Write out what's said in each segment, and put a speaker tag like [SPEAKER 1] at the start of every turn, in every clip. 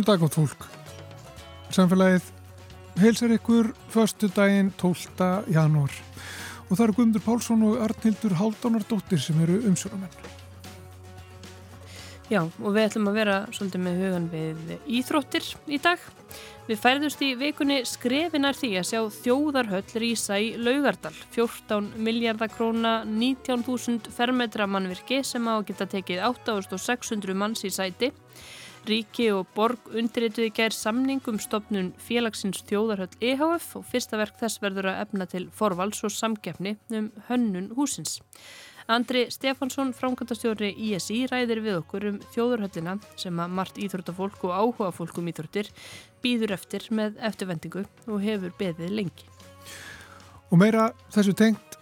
[SPEAKER 1] Góðan dag átt fólk. Samfélagið heilsar ykkur förstu daginn 12. janúar og það eru Guðmundur Pálsson og Arnildur Haldánardóttir sem eru umsjónamenn.
[SPEAKER 2] Já, og við ætlum að vera svolítið með hugan við íþróttir í dag. Við færðust í vikunni skrefinar því að sjá þjóðarhöll rýsa í Laugardal, 14 miljardar króna, 19.000 fermetra mannvirki sem á geta tekið 8.600 manns í sæti. Ríki og Borg undirrituði gær samning um stopnun félagsins þjóðarhöll EHF og fyrsta verk þess verður að efna til forvals og samgefni um hönnun húsins. Andri Stefansson, framkvæmtastjóri ISI, ræðir við okkur um þjóðarhöllina sem að margt íþróttafólk og áhuga fólkum íþróttir býður eftir með eftirvendingu og hefur beðið lengi.
[SPEAKER 1] Og meira þessu tengt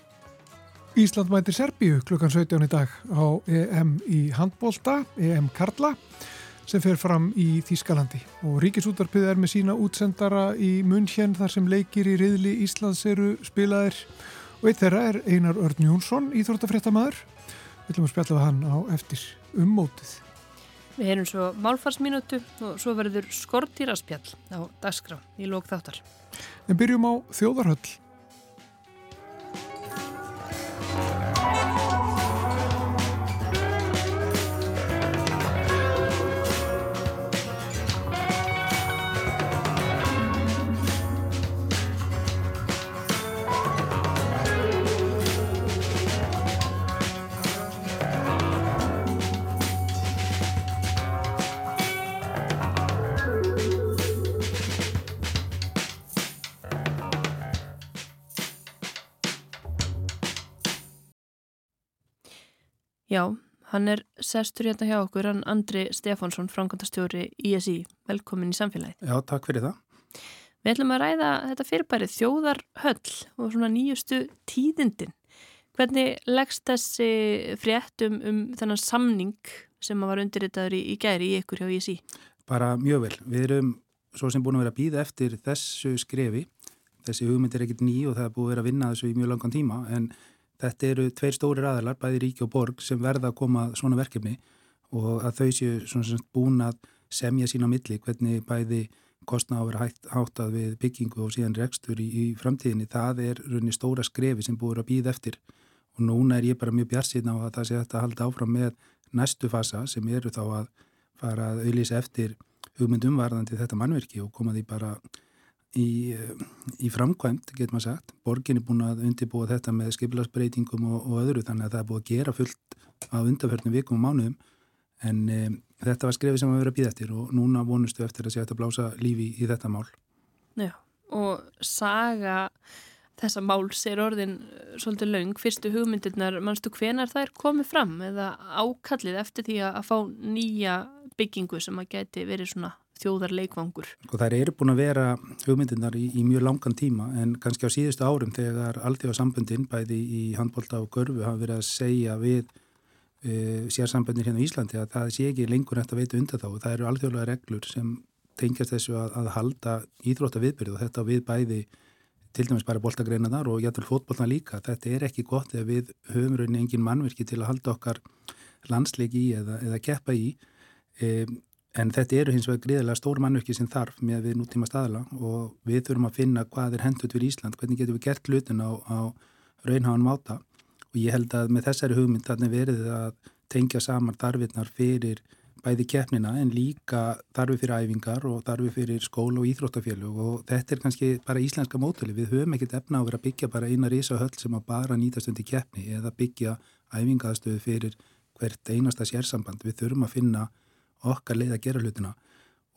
[SPEAKER 1] Ísland mætir Serbíu klukkan 17 í dag á EM í handbólta, EM Karla sem fer fram í Þýskalandi. Og Ríkisútarpið er með sína útsendara í München þar sem leikir í riðli Íslands eru spilaðir. Og eitt þeirra er Einar Örn Jónsson íþróttafréttamaður. Við ætlum að spjalla við hann á eftir ummótið
[SPEAKER 2] Við heyrum svo málfarsminútu og svo verður skortýraspjall á dagskrá í lók þáttar.
[SPEAKER 1] En byrjum á þjóðarhöll
[SPEAKER 2] Já, hann er sestur hérna hjá okkur, hann Andri Stefánsson, framkvæmtastjóri ISI. Velkomin í samfélagið.
[SPEAKER 3] Já, takk fyrir það.
[SPEAKER 2] Við ætlum að ræða þetta fyrirbærið þjóðarhöll og svona nýjustu tíðindin. Hvernig leggst þessi frétt um, um þennan samning sem var undirritaður í, í gæri í ykkur hjá ISI?
[SPEAKER 3] Bara mjög vel. Við erum svo sem búin að vera að býða eftir þessu skrefi. Þessi hugmynd er ekkit ný og það er búin að vera að vinna þessu í mjög langan tíma en Þetta eru tveir stóri ræðalar, bæði ríki og borg, sem verða að koma svona verkefni og að þau séu svona búin að semja sína milli hvernig bæði kostna á að vera háttað við byggingu og síðan rekstur í, í framtíðinni. Það er rauninni stóra skrefi sem búið að býða eftir og núna er ég bara mjög bjarsinn á að það sé að halda áfram með næstu fasa sem eru þá að fara að auðlýsa eftir hugmyndumvarðandi þetta mannverki og koma því bara í, eh, í framkvæmt, getur maður sagt. Borgin er búin að undirbúa þetta með skipilagsbreytingum og, og öðru þannig að það er búin að gera fullt á undarförnum vikum og mánuðum en e, þetta var skrefið sem að vera býð eftir og núna vonustu eftir að sé að blása lífi í þetta mál.
[SPEAKER 2] Já, og saga þessa máls er orðin eh, svolítið laung. Fyrstu hugmyndirnar, mannstu hvenar það er komið fram eða ákallið eftir því að fá nýja byggingu sem að geti verið svona þjóðarleikvangur.
[SPEAKER 3] Sko það eru búin að vera hugmyndirnar í, í mjög langan tíma en kannski á síðustu árum þegar alþjóðasamböndin bæði í handbólta og görfu hafa verið að segja við e, sérsamböndin hérna í Íslandi að það sé ekki lengur hægt að veita undan þá og það eru alþjóðlega reglur sem tengjast þessu að, að halda íþrótta viðbyrju og þetta við bæði til dæmis bara bóltagreinaðar og jættul fótbólna líka. Þetta er ekki gott ef við höfum rauninni engin mannverki til að halda okkar landsleiki í eða, eða keppa í. E, En þetta eru hins vegar gríðilega stór mannverki sem þarf með við nútíma staðla og við þurfum að finna hvað er hendut fyrir Ísland, hvernig getum við gert hlutin á, á raunháðan máta og ég held að með þessari hugmynd þannig verið að tengja saman þarfinnar fyrir bæði keppnina en líka þarfi fyrir æfingar og þarfi fyrir skóla og íþróttafélug og þetta er kannski bara íslenska mótali. Við höfum ekkert efna á að vera að byggja bara eina rísa höll sem að bara nýtast undir keppni eða byggja æfingaðstöðu fyrir hvert einasta sérsamband. Við þurfum að finna okkar leið að gera hlutina.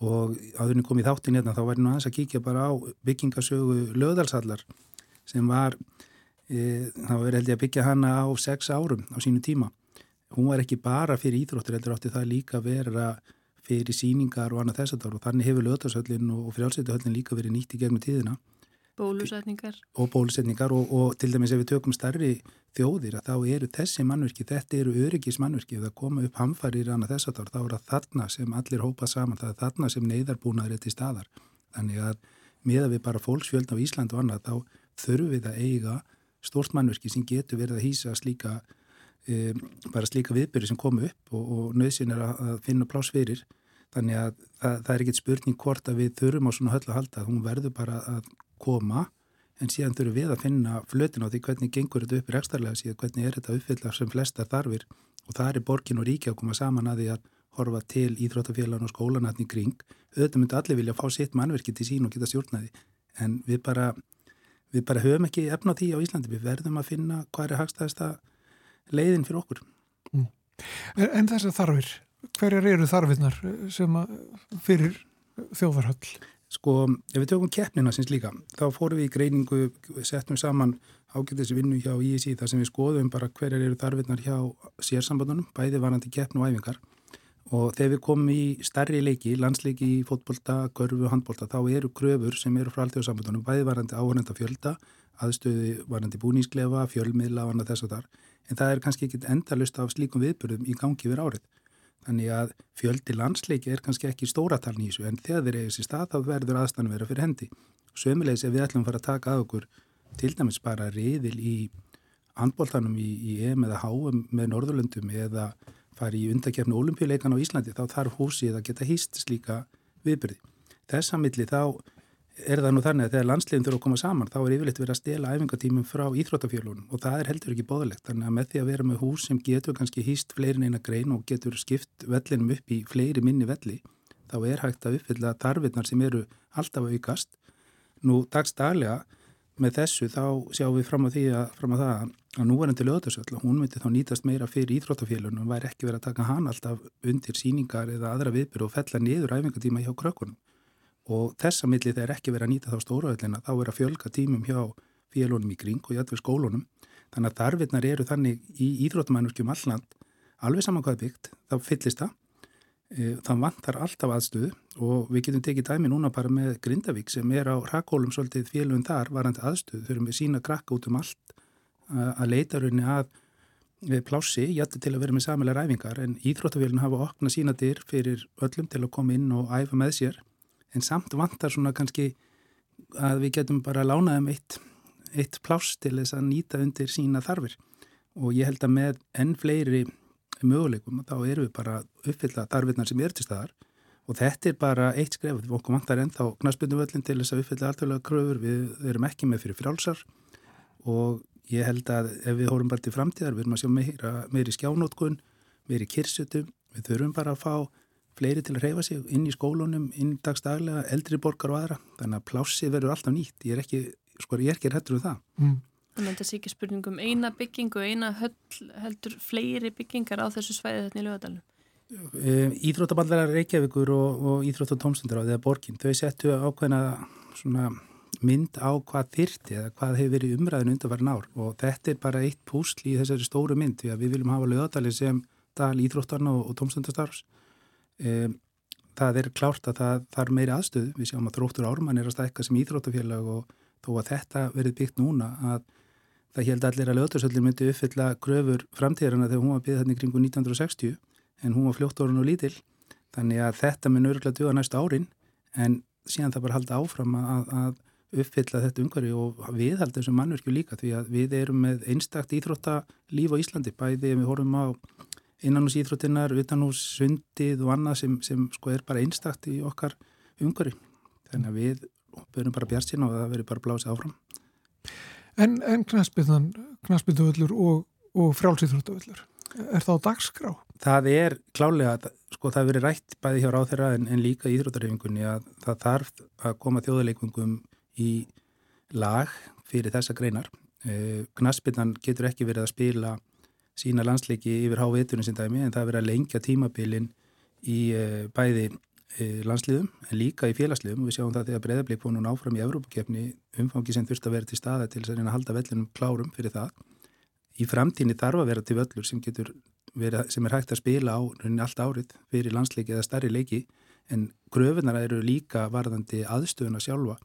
[SPEAKER 3] Og áðurinn kom í þáttin hérna þá væri nú aðeins að kíkja bara á byggingasögu löðalsallar sem var e, þá er held ég að byggja hana á sex árum á sínu tíma. Hún var ekki bara fyrir íþróttur heldur átti það líka vera fyrir síningar og annað þess að og þannig hefur löðalsallin og frjálsveituhöllin líka verið nýtt í gegnum tíðina
[SPEAKER 2] Bólusetningar.
[SPEAKER 3] Og bólusetningar og, og til dæmis ef við tökum starri þjóðir að þá eru þessi mannverki, þetta eru öryggismannverki og það koma upp hamfarir annað þess að þá er það þarna sem allir hópa saman, það er þarna sem neyðarbúnaður er til staðar. Þannig að meða við bara fólksfjöldn á Ísland og annað þá þurfum við að eiga stórt mannverki sem getur verið að hýsa slíka, e, bara slíka viðbyrju sem komu upp og, og nöðsinn er að, að finna plásfyrir þannig að það, það er ekkit spurning hvort að við þurfum á svona höll að halda hún verður bara að koma en síðan þurfum við að finna flötin á því hvernig gengur þetta upp í rekstarlega síðan hvernig er þetta uppfyllar sem flestar þarfir. Og það er borgin og ríkja að koma saman að því að horfa til íþróttafélagun og skólanatni kring. Auðvitað myndi allir vilja fá sitt mannverki til sín og geta stjórnaði en við bara, við bara höfum ekki efna því á Íslandi, við verðum að finna hvað er hagstæðasta leiðin fyrir okkur. Mm.
[SPEAKER 1] En, þessar þarfir, hverjar eru þarfinnar sem fyrir þjóðarhöll?
[SPEAKER 3] Sko, ef við tökum keppnina sinns líka, þá fórum við í greiningu, settum saman ágættis vinnu hjá ISI þar sem við skoðum bara hverjar eru þarfinnar hjá sérsambandunum, bæði varandi keppn og æfingar og þegar við komum í starri leiki, landsleiki í fótbolta, görfu, handbolta, þá eru kröfur sem eru frá alltjóðsambandunum, bæði varandi áhörnenda fjölda, aðstöði varandi búnísklefa, fjölmiðla, varandi þess og þar, en það er kannski ekki endalust af slíkum viðbörðum í gangi yfir árið. Þannig að fjöldi landsleiki er kannski ekki stóratalni í þessu en þegar þeir eigið sér stað þá verður aðstæðan vera fyrir hendi. Sömulegis ef við ætlum að fara að taka að okkur til dæmis bara riðil í handbóltanum í, í EM eða HM með Norðurlöndum eða fara í undakefnu olimpíuleikan á Íslandi þá þarf húsið að geta hýst slíka viðbyrði. Þessa milli þá er það nú þannig að þegar landsleginn þurfa að koma saman þá er yfirleitt verið að stela æfingatímum frá íþróttafjölunum og það er heldur ekki bóðilegt þannig að með því að vera með hús sem getur kannski hýst fleirin eina grein og getur skipt vellinum upp í fleiri minni velli þá er hægt að uppfylla tarfinnar sem eru alltaf aukast. Nú dagstaglega með þessu þá sjáum við fram á því að, fram á það að núverandi löðarsöll hún myndi þá nýtast meira fyrir íþróttafélunum og væri ekki verið að taka hann alltaf undir síningar eða aðra viðbyr og fella niður æfingatíma hjá krökkunum og þessa milli þegar ekki verið að nýta þá stóraöllina þá er að fjölga tímum hjá félunum í kring og jætvel skólunum. Þannig að þarfinnar eru þannig í íþróttumænurkjum alland alveg saman hvað byggt þá fyllist það. E, það vantar alltaf aðstöðu og við getum tekið dæmi núna bara með Grindavík sem er á rakólum svolítið félun þar varandi aðstöðu. Þurfum við sína krakka út um allt að leita rauninni að plássi, jætti til að vera með samilega ræfingar en íþróttafélun hafa okna sína dyr fyrir öllum til að koma inn og æfa með sér en samt vantar svona kannski að við getum bara lánaðum eitt, eitt pláss til þess að nýta undir sína þarfir. Og ég held að með enn fleiri möguleikum þá eru við bara uppfylla þarfirnar sem er til staðar. Og þetta er bara eitt skref, við okkur vantar ennþá knaspindumöllin til þess að uppfylla alltaf kröfur, við erum ekki með fyrir frálsar og ég held að ef við hórum bara til framtíðar, við erum að sjá meira, meiri skjánótkun, meiri kirsutum, við þurfum bara að fá fleiri til að reyfa sig inn í skólunum, inn dagstaglega, eldri borgar og aðra, þannig að plássi verður alltaf nýtt, ég er ekki, sko, ég er ekki hættur um það. Mm.
[SPEAKER 2] Þannig að þetta sé ekki spurningum eina byggingu, eina höll, heldur fleiri byggingar á þessu svæði þetta í lögadalum?
[SPEAKER 3] Eh, Íþróttaballar Reykjavíkur og, og Íþrótt og tómstundur á því að borgin, þau settu ákveðina svona mynd á hvað þyrti eða hvað hefur verið umræðin undanfærin ár og þetta er bara eitt púsl í þessari stóru mynd því að við viljum hafa lögadalinn sem dal íþróttarna og, og tómstundastarfs Um, það er klárt að það þarf meiri aðstöð, við sjáum að þróttur ármann er að stækka sem íþróttafélag og þó að þetta verið byggt núna að það held allir að lögdagsöldin myndi uppfylla gröfur framtíðarana þegar hún var byggð þarna kringu 1960 en hún var fljótt orðin og lítil. Þannig að þetta mun örgulega döga næstu árin en síðan það bara halda áfram að, að uppfylla þetta umhverfi og við haldum þessum mannverkju líka því að við erum með einstakt íþróttalíf á Íslandi bæði ef við horfum á innanús íþróttinnar, utanús sundið og annað sem, sem sko er bara einstakt í okkar umhverju. Þannig að við verðum bara bjart sína og það verður bara blásið áfram.
[SPEAKER 1] En, en knaspiðuvöllur og, og frjálsýþróttuvöllur, er það á dagskrá?
[SPEAKER 3] Það er klálega, sko það verður rætt bæði hjá ráþeira en, en líka íþróttarhefingunni að það þarf að koma þjóðuleikungum í lag fyrir þessa greinar. Eh, knaspiðan getur ekki verið að spila sína landsleiki yfir hávitunum sem dæmi en það verið að lengja tímabilin í uh, bæði uh, landsliðum en líka í félagsliðum og við sjáum það þegar breyðarblik fór núna áfram í Evrópakefni umfangi sem þurft að vera til staða til þess að reyna að halda vellinum klárum fyrir það. Í framtíni þarf að vera til völlur sem, vera, sem er hægt að spila á allt árið fyrir landsleiki eða starri leiki en gröfunar eru líka varðandi aðstöðuna sjálfa.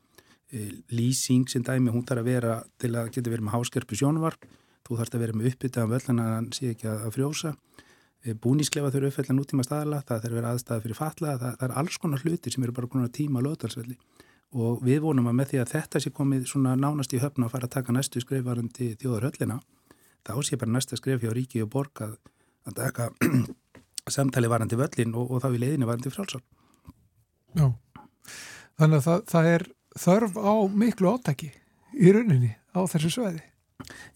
[SPEAKER 3] Uh, lýsing sem dæmi hún þarf að vera til að geta verið með háskerpu sjónvarp þú þarfst að vera með uppbyttaðan völl en hann sé ekki að frjósa. Eh, búnísklefa þurfa uppfællan útíma staðala það þarf að vera aðstæða fyrir fatla það, það er alls konar hlutir sem eru bara að tíma löðdalsvelli og við vonum að með því að þetta sé komið svona nánast í höfna að fara að taka næstu skrifvarandi þjóðar höllina þá sé bara næsta skrif hjá Ríki og Borg að, að taka samtali varandi völlin og, og þá í leiðinni varandi frálsál
[SPEAKER 1] Já, þannig að það, það er þörf á miklu átæki í rauninni á þessu sveiði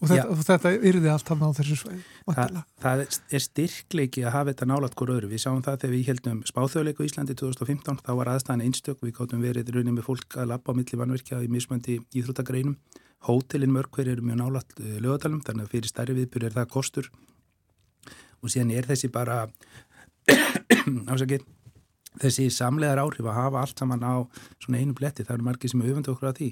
[SPEAKER 1] og þetta, og þetta yrði allt hann á þessu sveiði.
[SPEAKER 3] Það, það er styrkleiki að hafa þetta nálat hver öðru. Við sáum það þegar við heldum spáþjóðleiku í Íslandi 2015, þá var aðstæðan einstök, við gáttum verið rauninni með fólk að lappa á milli vannverkja í mismöndi íþróttagreinum. Hótelin mörg hver eru mjög nálat eh, lögadalum, þannig að fyrir starri viðbyrju er það kostur og síðan er þessi bara ásakið þessi samlegar áhrif að hafa allt saman á svona einu bletti, það eru margir sem auðvöndu okkur á því,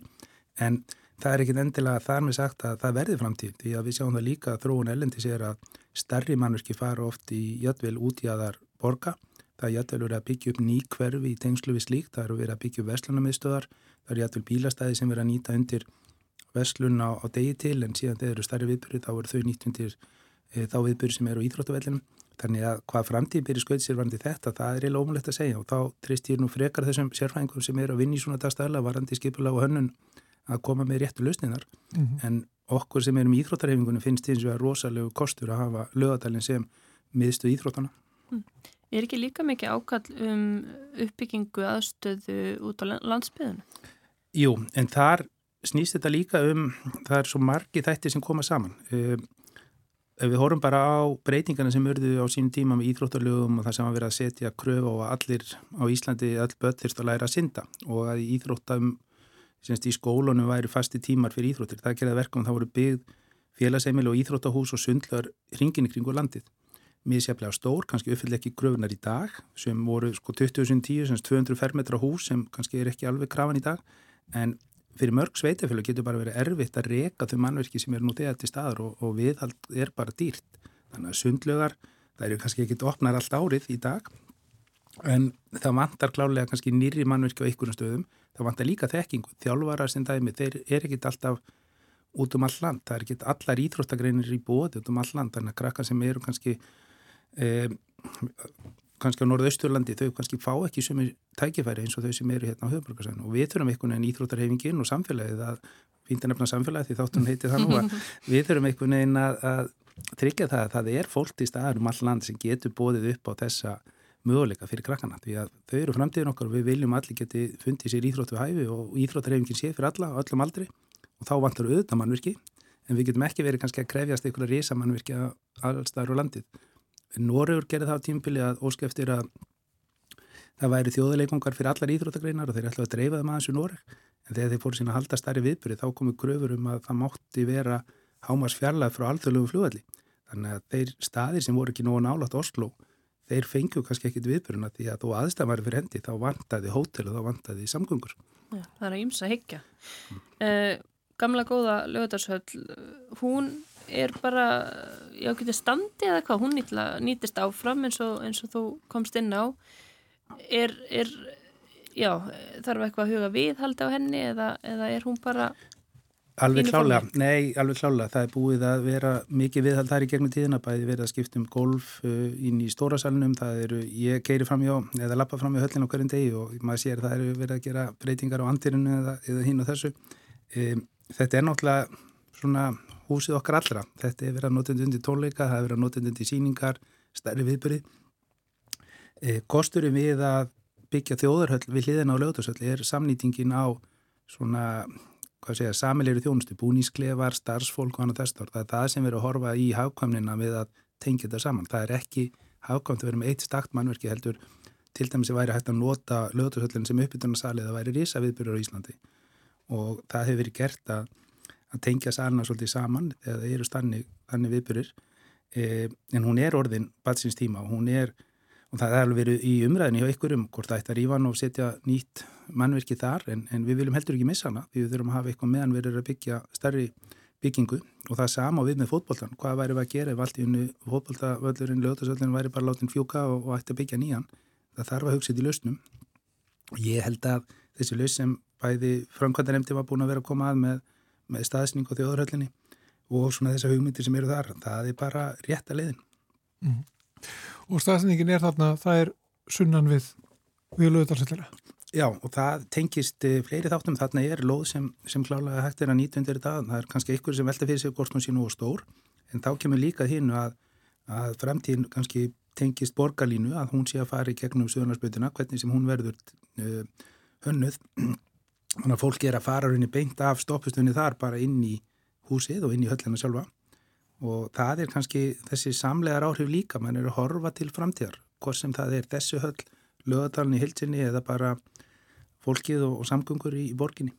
[SPEAKER 3] en það er ekkit endilega þar með sagt að það verði framtíð því að við sjáum það líka að þróun ellendi sér að starri mannverki fara oft í jötvel út í aðar borga. Það er jötvel verið að byggja upp ný hverfi í tengslu við slíkt, það eru verið að byggja upp vestlunarmiðstöðar, það eru jötvel bílastæði sem verið að nýta undir vestlun á, á degi til en síðan þeir eru starri viðbyrju þá eru þau nýtt undir e, þá viðbyrju sem eru íþróttavellinum. Þannig að hvað framtíð byrju skautsérfandi þetta, það er eiginlega ómulegt að segja og þá trist ég nú frekar þessum sérfæðingum sem eru að vinna í svona dagstæðla varandi skipulag og hönnun að koma með réttu lausninar mm -hmm. en okkur sem erum í íþróttarhefingunum finnst því að rosalegu kostur að hafa lögadalinn sem miðstu íþróttana.
[SPEAKER 2] Mm. Er ekki líka mikið ákall um uppbyggingu aðstöðu út á landsbyðinu?
[SPEAKER 3] Jú, en þar snýst þetta líka um, það er svo margi þættir sem koma saman. Um, ef við horfum bara á breytingarna sem urðu á sínum tíma með íþróttarlögum og það sem að vera að setja kröf og allir á Íslandi, all börn þurft að læra að synda og að íþróttam semst í skólunum væri fasti tímar fyrir íþróttir. Það gerði verkum þá voru byggð félagseimil og íþróttahús og sundlar hringinni kringu landið. Mísjaflega stór, kannski uppfyll ekki gröfunar í dag sem voru sko 2010, semst 200 fermetra hús sem kannski er ekki alveg krafan í dag en fyrir mörg sveitafélag getur bara verið erfitt að reka þau mannverki sem eru nú þegar til staðar og, og viðhald er bara dýrt. Þannig að sundlögar, það eru kannski ekki opnar allt árið í dag en það vantar klálega kannski nýri mannverki á einhverjum stöðum. Það vantar líka þekkingu, þjálfara sem dæmi, þeir er ekkit alltaf út um all land, það er ekkit allar íþróttagreinir í bóði út um all land, þannig að krakka sem eru kannski eh, kannski á norðausturlandi, þau kannski fá ekki sumi tækifæri eins og þau sem eru hérna á höfbrukarsan og við þurfum einhvern veginn íþróttarhefingin og samfélagið að fýnda nefna samfélagið því þáttum heiti það nú að við þurfum einhvern veginn að, að tryggja það að það er fólk í staðar um all land sem getur bóðið upp á þessa möguleika fyrir krakkana því að þau eru framtíðin okkar og við viljum allir geti fundið sér íþrótt við hæfi og íþróttarhefingin sé fyrir alla, öllum aldri og þá vantar auðvitað mannvirki en við getum ekki verið kannski að krefjast einhverja reysa mannvirki allstaður á landið. Nóriður gerði það á tímpili að óskeftir að það væri þjóðuleikungar fyrir allar íþróttagreinar og þeir ætlaði að dreifa það maður sem Nórið en þegar þeir fóru sína að halda starri viðbyrði þá komu gröfur um að það mátti vera hámas fjarlæð frá alþjóðlegu fljóðalli. Þannig að þeir staðir sem voru ekki nógu nálat Oslo þeir fengju kannski ekkit viðbyrjuna því að þú aðstæðmari fyrir hendi þá vantaði hótel og þá vantaði samgöngur.
[SPEAKER 2] Já, það er að ymsa higgja. Mm. Uh, gamla góða lögðarshöll, hún er bara, já, getur standi eða hvað, hún nýtla, nýtist áfram eins og, eins og þú komst inn á. Er, er, já, þarf eitthvað að huga viðhaldi á henni eða, eða er hún bara
[SPEAKER 3] Alveg klálega, nei, alveg klálega. Það er búið að vera mikið viðhald þar í gegnum tíðina, bæði verið að skipta um golf uh, inn í stóra salunum, það eru, ég keiri fram hjá, eða lappa fram hjá höllin á hverjum degi og maður sér það eru verið að gera breytingar á andirinu eða, eða hín og þessu. Um, þetta er náttúrulega svona húsið okkar allra. Þetta er verið að notend undir tónleika, það er verið að notend undir síningar, stærri viðbyrði. Um, kosturum við að byggja þjóðarhöll við hliðina á lögdagsöll er samnýtingin á svona hvað segja, samilegri þjónustu, búnísklefar, starfsfólk og annað þess það er það sem verður að horfa í hafkvæmnina við að tengja þetta saman. Það er ekki hafkvæmt að vera með eitt stakt mannverki heldur til dæmis að væri hægt að nota lögutursöllin sem uppbytunarsalið að væri risa viðbyrjur á Íslandi. Og það hefur verið gert að, að tengja salina svolítið saman það eru stanni, viðbyrjur e, en hún er orðin batsins tíma og hún er og það er alveg verið í umræðinni hjá ykkurum hvort það ætti að rífa hann og setja nýtt mannverki þar en, en við viljum heldur ekki missa hana við þurfum að hafa eitthvað meðan við erum að byggja starri byggingu. Og það er sama við með fótboltan hvað væri við að gera ef allt í unnu fótboltavöldurinn, lögtasöldurinn væri bara látin fjúka og, og ætti að byggja nýjan? Það þarf að hugsa þetta í lausnum. Og ég held að þessi laus sem bæði framkvæmdanemti var búin að vera að koma að með, með og og svona þessar hugmyndir sem eru þar það er bara rétt að leiðin. Mm
[SPEAKER 1] og staðsendingin er þarna, það er sunnan við við lögðarsellera.
[SPEAKER 3] Já og það tengist eh, fleiri þáttum þarna er lóð sem, sem klálega hægt er að nýta undir þetta, það er kannski ykkur sem velta fyrir sig sé nú og stór, en þá kemur líka hinn að, að fremtíðin kannski tengist borgarlínu að hún sé að fara í gegnum söðunarsbyrjuna, hvernig sem hún verður uh, hönnuð. Þannig að fólki er að fara rauninni beint af stoppustunni þar bara inn í húsið og inn í höllina sjálfa og það er kannski þessi samlegar áhrif líka, mann er að horfa til framtíðar, hvort sem það er þessu höll, lögadalni, hilsinni eða bara fólkið og, og samgöngur í, í borginni.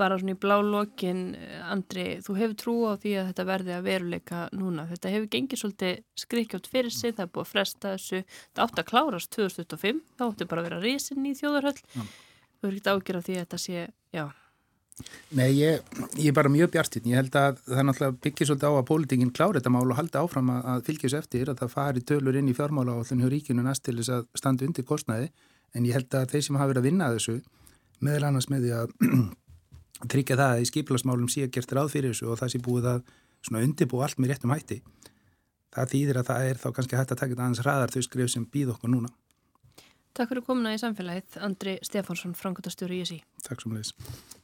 [SPEAKER 2] Bara svona í blá lokin, Andri, þú hefur trú á því að þetta verði að veruleika núna. Þetta hefur gengið svolítið skrikkjátt fyrir sig, það er búið að fresta þessu. Það átti að klárast 2025, þá átti bara að vera risin í þjóðarhöll. Já. Þú er ekkert ágjör af því að þetta sé, já.
[SPEAKER 3] Nei, ég, ég er bara mjög bjartinn. Ég held að það náttúrulega byggið svolítið á að pólitingin klára þetta mál og halda áfram að fylgjast eftir að það fari tölur inn í fjármála á þennu ríkinu næst til þess að standa undir kostnaði. En ég held að þeir sem hafa verið að vinna þessu meðal annars með því að tryggja það að í skiplasmálum sé að gert ráð fyrir þessu og það sé búið að undirbú allt með réttum hætti. Það þýðir að það er þá kannski hægt að taka þetta aðeins hraðar þau skrif sem býð okkur núna.
[SPEAKER 2] Takk fyrir komuna í samfélagið, Andri Stefánsson, frangotastjóri í SÍ.
[SPEAKER 3] Takk svo mjög.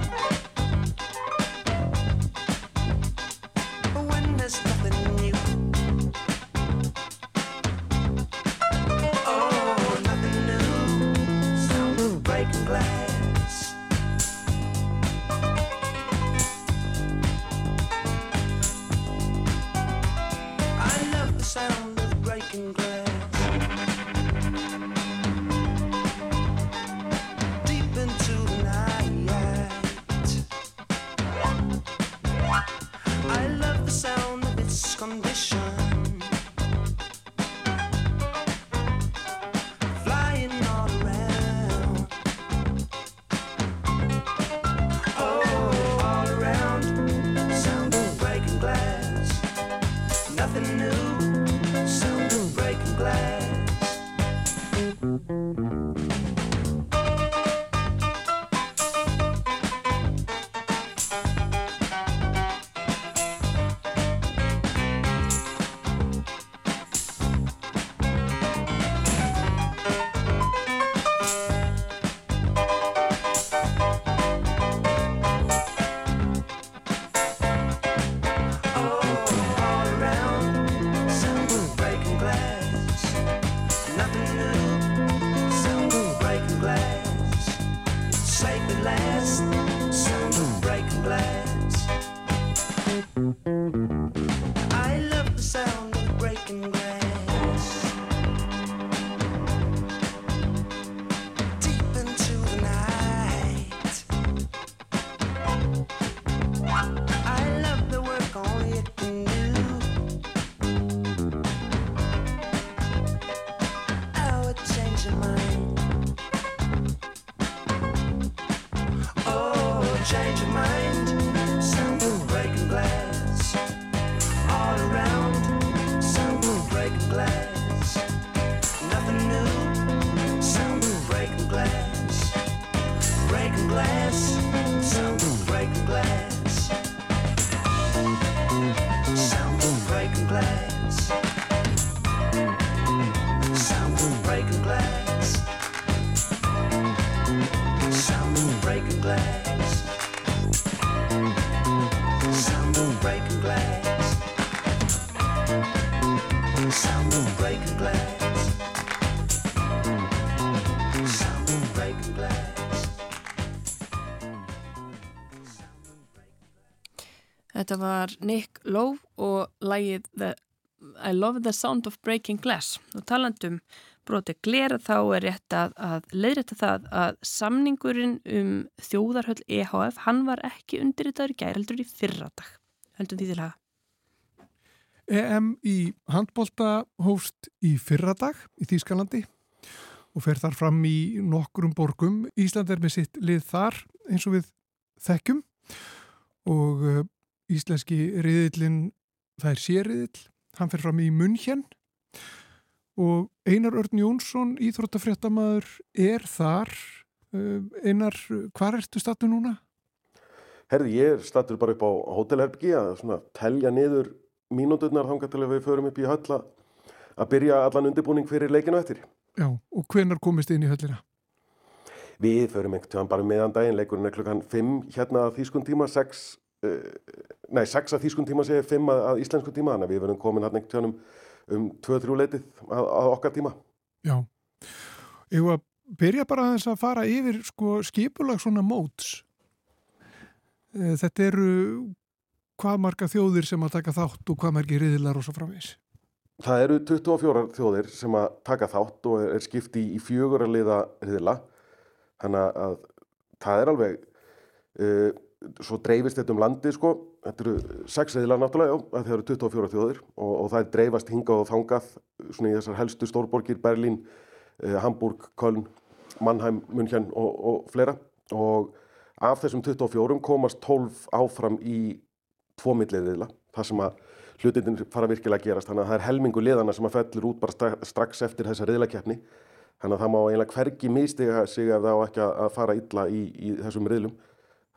[SPEAKER 4] looking great.
[SPEAKER 2] Þetta var Nick Lowe og lægið the, I Love the Sound of Breaking Glass og talandum broti glera þá er rétt að, að leiðrætta það að samningurinn um þjóðarhöll EHF hann var ekki undirritaður gæreldur í fyrradag. Höldum því til að
[SPEAKER 1] EM í handbólta hófst í fyrradag í Þýskalandi og fer þar fram í nokkrum borgum. Ísland er með sitt lið þar eins og við þekkjum og íslenski riðillin, það er sériðill, hann fer fram í Munhjen og Einar Örn Jónsson, íþróttafréttamaður, er þar. Uh, Einar, hvað ertu statu núna?
[SPEAKER 5] Herði, ég er statur bara upp á hótelherbyggi að telja niður mínúturnar þangað til að við förum upp í höll að, byrja allan undirbúning fyrir leikinu eftir.
[SPEAKER 1] Já, og hvenar komist inn í höllina?
[SPEAKER 5] Við förum einhvern tíðan bara meðan daginn, leikurinn er klukkan 5 hérna að þýskun tíma, 6, uh, nei 6 að þýskun tíma segir 5 að, að íslensku tíma, þannig að við verðum komin hérna einhvern tíðan um, um 2-3 leitið að, að okkar tíma.
[SPEAKER 1] Já, ég var að byrja bara að þess að fara yfir sko, skipulag svona móts. Eh, Þetta eru hvað marga þjóðir sem að taka þátt og hvað margir riðilar og svo framvís.
[SPEAKER 5] Það eru 24 þjóðir sem að taka þátt og er skipt í, fjögur að liða riðla. Þannig að það er alveg, uh, svo dreifist þetta um landi sko. Þetta eru sex riðlar náttúrulega, já, að það eru 24 þjóðir og, og það er dreifast hingað og þangað svona í þessar helstu stórborgir, Berlín, uh, Hamburg, Köln, Mannheim, München og, og fleira. Og af þessum 24 komast 12 áfram í tvo milliðiðla, það sem að hlutindin fara virkilega að gerast, þannig að það er helmingu liðana sem að fellur út bara stra- strax eftir þessa riðlakeppni, þannig að það má eiginlega hvergi mistiga sig ef það á ekki að fara illa í, í þessum riðlum,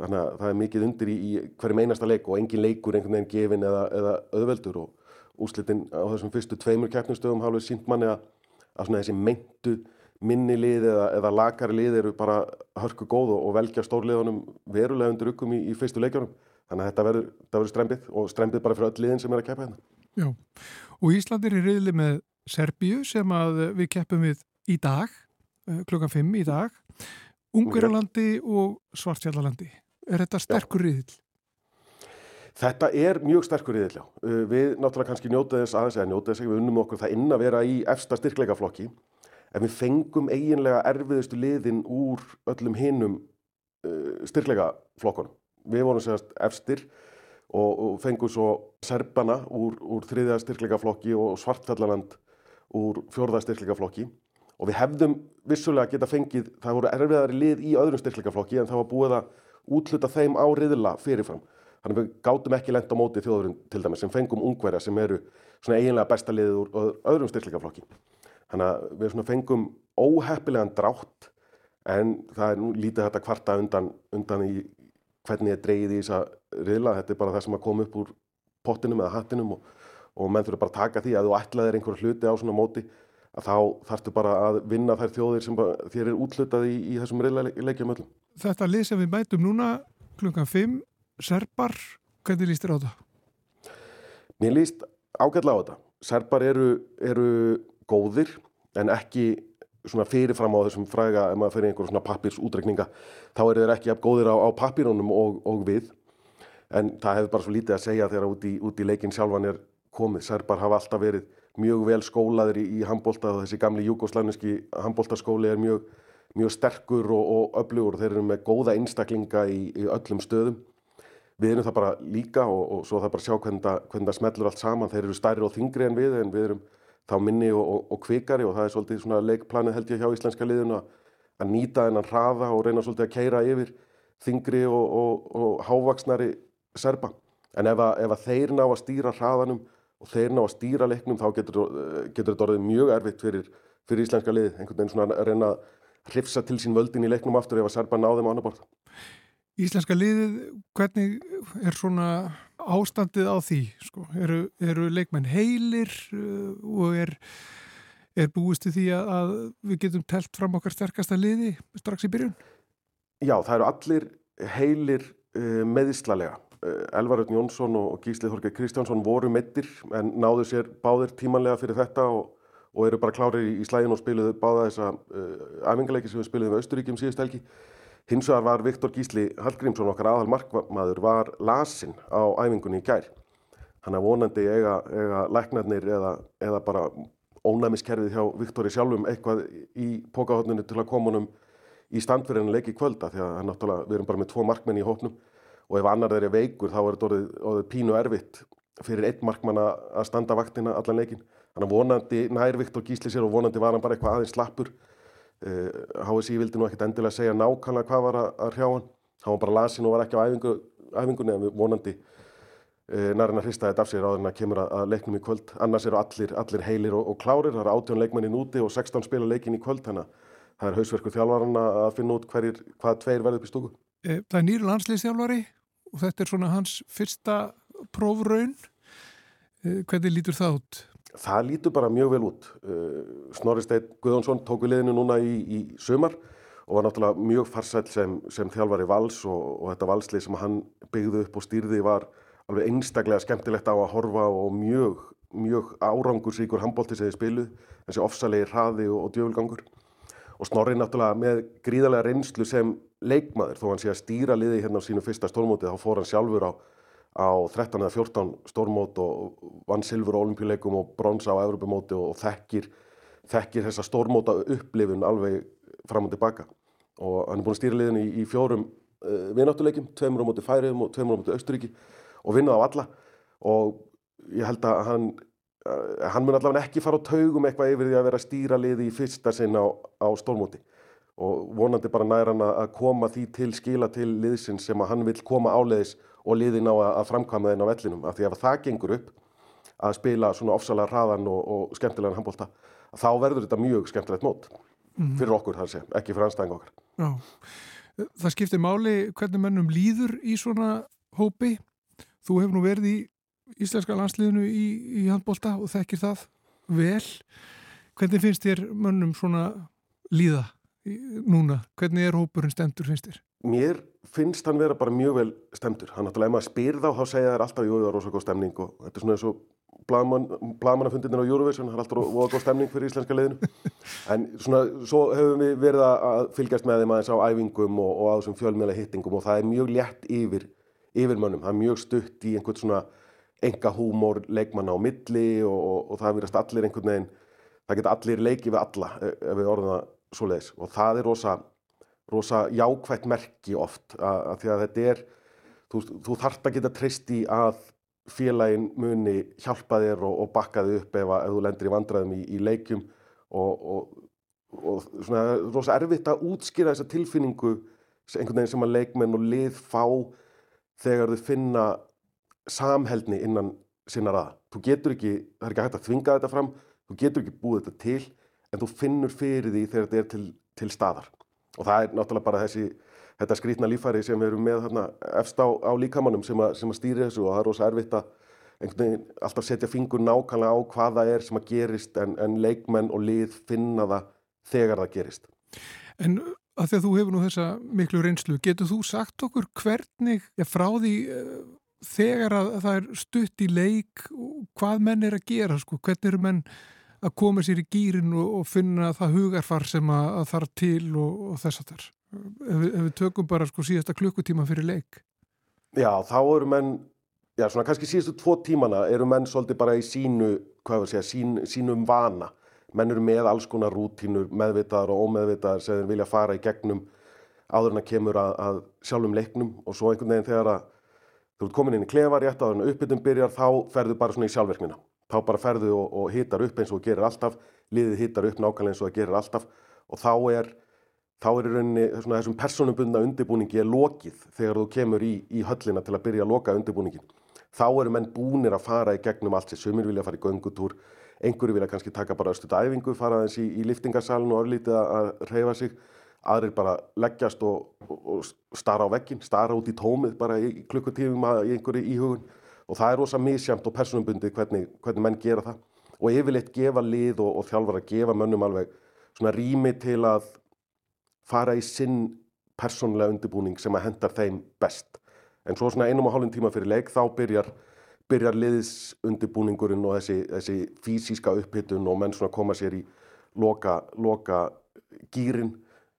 [SPEAKER 5] þannig að það er mikið undir í, í hverjum einasta leik og engin leikur einhvern veginn gefin eða, eða auðveldur og úslitin á þessum fyrstu tveimur keppnustöðum hafa alveg sínt manni að, að svona þessi meintu minni lið eða, eða lakari lið eru bara hörku góð og, og velja stórliðunum verulega undir ykkum í, í fyrstu leikjunum. Þannig að þetta verður, verður strempið og strempið bara fyrir öll liðin sem er að keppa hérna.
[SPEAKER 1] Já, og Ísland er í riðli með Serbíu sem að við keppum við í dag, eh, klukkan 5 í dag, Ungverjalandi og Svartfjallalandi. Er þetta sterkur riðil?
[SPEAKER 5] Þetta er mjög sterkur riðill, já. Uh, Við náttúrulega kannski njóta þess aðeins eða njóta þess að við unnum okkur það inn að vera í efsta styrkleikaflokki en við fengum eiginlega erfiðustu liðin úr öllum hinum uh, styrkleikaflokkunum. Við vorum segast efstir og, og fengum svo Serbana úr, úr þriðja styrkleikaflokki og Svartfjallaland úr fjórða styrkleikaflokki og við hefðum vissulega geta fengið, það voru erfiðari lið í öðrum styrkleikaflokki en það var búið að útluta þeim á riðla fyrirfram. Þannig við gátum ekki lent á móti þjóðurinn til dæmis sem fengum ungverja sem eru svona eiginlega besta liðið úr öð- öðrum styrkleikaflokki. Þannig að við svona fengum óheppilegan drátt en það er nú lítið þetta kvarta undan, undan í hvernig er dreigið í þessa riðla. Þetta er bara það sem að koma upp úr pottinum eða hattinum og, og menn þurfa bara að taka því að þú ætlaðir einhverja hluti á svona móti að þá þarftu bara að vinna þær þjóðir sem þér er útlutað í, í þessum riðleikjum öllum.
[SPEAKER 1] Þetta lið sem við mætum núna klukkan 5, Serbar, hvernig líst þér á það?
[SPEAKER 5] Mér líst ágætlega á þetta. Serbar eru, eru góðir en ekki svona fyrirfram á þessum fræga ef maður fyrir einhver svona pappirsútrekninga þá eru þeir ekki jafn góðir á, á pappirunum og, og við en það hefur bara svo lítið að segja þegar út í, í leikin sjálfan er komið. Serbar hafa alltaf verið mjög vel skólaðir í, í handbólta og þessi gamli júgoslæniski handbóltaskóli er mjög, mjög sterkur og, og öflugur þeir eru með góða einstaklinga í, í öllum stöðum. Við erum það bara líka og, og svo það bara að sjá hvernig það, hvernig það smellur allt saman. Þeir eru stærri og þingri en við en við erum þá minni og, og, kvikari og það er svolítið svona leikplanið held ég hjá íslenska liðinu að, að nýta þennan hraða og reyna svolítið að keira yfir þingri og hávaksnari serba. En ef, að, ef að þeir ná að stýra hraðanum og þeir ná að stýra leiknum þá getur, eh, getur þetta orðið mjög erfitt fyrir, fyrir íslenska lið. Einhvern veginn svona að reyna að hrifsa til sín völdin í leiknum aftur ef að serba náðum á annar borð.
[SPEAKER 1] Íslenska liðið, hvernig er svona ástandið á því? Sko? Eru, eru leikmenn heilir uh, og er, er búist til því að, við getum telt fram okkar sterkasta liði strax í byrjun?
[SPEAKER 5] Já, það eru allir heilir uh, meðislalega. Uh, Elvar Örn Jónsson og Gísli Þorgeir Kristjánsson voru meittir en náðu sér báðir tímanlega fyrir þetta og, og eru bara klárir í, í slægin og spiluðu báða þessa uh, æfingarleiki sem við spiluðum við Austuríkjum síðust helgi. Hins vegar var Viktor Gísli Hallgrímsson okkar aðal markmaður var lasinn á æfingunni í gær. Þannig að vonandi eiga, eiga læknarnir eða, eða bara ónæmiskerfið hjá Viktori sjálfum eitthvað í pókahotninu til að koma honum í standverðinu leiki í kvölda því að náttúrulega, við erum bara með tvo markmenn í hópnum og ef annar þeir er veikur þá er þetta orðið, orðið pínu erfitt fyrir einn markmann að standa vaktina allan leikin. Þannig að vonandi nær Viktor Gísli sér og vonandi var hann bara eitthvað aðeins slappur. HSI vildi nú ekkert endilega segja nákvæmlega hvað var að, hrjá hann. Hann var bara lasin og var ekki á æfingu, æfingunni en vonandi uh, nærinn að hrista þetta af sér áður en að kemur að, leiknum í kvöld. Annars eru allir, allir heilir og, og klárir. Það eru 18 leikmennin úti og 16 spila leikin í kvöld. Þannig að það er hausverku þjálfarana að finna út hverjir, hvað tveir verður upp í stúku.
[SPEAKER 1] Eh, Það er nýri landsliðstjálfari og þetta er svona hans fyrsta prófraun. Eh, Hvernig lítur það út?
[SPEAKER 5] Það lítur bara mjög vel út. Uh, Snorri Steinn Guðjónsson tók við liðinu núna í, í sömar og var náttúrulega mjög farsæll sem, sem þjálfari vals og, og þetta valslið sem hann byggði upp og stýrði var alveg einstaklega skemmtilegt á að horfa og mjög, mjög árangursíkur handbólti sem þið spiluð, þessi ofsalegi hraði og, og djöfulgangur. Og Snorri náttúrulega með gríðarlega reynslu sem leikmaður, þó hann sé að stýra liði hérna á sínu fyrsta stórmóti, þá fór hann sjálfur á á 13 eða 14 stórmót og vann silfur á olimpíuleikum og brons á Evropamóti og þekkir, þekkir þessa stórmóta upplifun alveg fram og tilbaka. Og hann er búin að stýra liðinu í, í fjórum uh, vináttuleikum, tveimur á móti Færiðum og tveimur á móti Austuríki og vinna á alla. Og ég held að hann uh, hann mun allavega ekki fara á taugum eitthvað yfir því að vera að stýra liði í fyrsta sinna á, á stórmóti. Og vonandi bara nær hann að koma því til skila til liðsins sem að hann vil koma áleiðis og liðin á að framkvæma þeim á vellinum af því að það gengur upp að spila svona ofsalega hraðan og, og skemmtilegan handbólta þá verður þetta mjög skemmtilegt mót fyrir okkur þar sé, ekki fyrir anstæðing okkar
[SPEAKER 1] Já. Það skiptir máli hvernig mennum líður í svona hópi. Þú hefur nú verið í íslenska landsliðinu í, í handbólta og þekkir það vel. Hvernig finnst þér mönnum svona líða núna? Hvernig er hópurinn stendur finnst þér?
[SPEAKER 5] Mér finnst hann vera bara mjög vel stemdur hann náttúrulega ef maður spyr þá þá segja þær alltaf jú, það er rosa góð stemning og þetta er svona eins og blagamannafundinir á Eurovision það er alltaf rosa góð stemning fyrir íslenska liðinu. En svona svo hefur við verið að fylgjast með þeim aðeins á æfingum og, og á þessum fjölmjöla hittingum og það er mjög létt yfir, yfir mönnum, það er mjög stutt í einhvern svona enga húmór leikmanna á milli og, og, og það verðast allir einhvern veginn það geta allir leikið við alla ef ef við orðum það svoleiðis. Og það er rosa rosa jákvætt merki oft að, að því að þetta er þú, þú þarft að geta treyst í að félagin muni hjálpa þér og, og bakka þig upp ef, að, ef þú lendir í vandræðum í, í leikjum og, og, og svona rosa erfitt að útskýra þessa tilfinningu einhvern veginn sem að leikmenn og lið fá þegar þau finna samheldni innan sinna raða. Þú getur ekki, það er ekki hægt að þvinga þetta fram, þú getur ekki búið þetta til en þú finnur fyrir því þegar þetta er til, til staðar. Og það er náttúrulega bara þessi, þetta skrýtna líffæri sem við erum með þarna efst á, á líkamannum sem, sem að stýri þessu og það er rosa erfitt að veginn alltaf setja fingur nákvæmlega á hvað það er sem að gerist en, en leikmenn og lið finna það þegar það gerist.
[SPEAKER 1] En að því að þú hefur nú þessa miklu reynslu, getur þú sagt okkur hvernig, já, frá því uh, þegar að það er stutt í leik, hvað menn er að gera, sko, hvernig eru menn að koma sér í gýrin og, og finna það hugarfar sem að, að þarf til og, og þess að þar. Ef, ef við tökum bara sko síðasta klukkutíma fyrir leik.
[SPEAKER 5] Já, þá eru menn, já svona kannski síðustu tvo tímana eru menn svolítið bara í sínu, hvað við segja, sín, sínum vana. Menn eru með alls konar rútínur, meðvitaðar og ómeðvitaðar sem vilja fara í gegnum áður en að kemur að, að sjálfum leiknum og svo einhvern veginn þegar að þú ert komin inn í klefa rétt áður en uppbytun byrjar þá ferðu bara svona í sjálfverknina. Þá bara ferðu og, og hitar upp eins og gerir alltaf, liðið hitar upp nákvæmlega eins og gerir alltaf og þá er þá er í rauninni svona, þessum personubundna undirbúningi er lokið þegar þú kemur í, í höllina til að byrja að loka undirbúningin. Þá eru menn búnir að fara í gegnum allt sér, sumir vilja fara í göngutúr, einhverju vilja kannski taka bara östu æfingu, fara aðeins í, í liftingarsalun og örlítið að, reyfa sig, aðrir bara leggjast og, og, og stara á veggin, stara út í tómið bara í, klukkutífum í einhverju íhugun og það er rosa misjamt og personubundið hvernig, hvernig menn gera það og yfirleitt gefa lið og, og þjálfar að gefa mönnum alveg svona rými til að fara í sinn persónlega undirbúning sem að hendar þeim best. En svo svona einum og hálfum tíma fyrir leik þá byrjar, byrjar liðsundirbúningurinn og þessi, þessi fysíska upphittun og menn svona koma sér í loka, loka gýrin,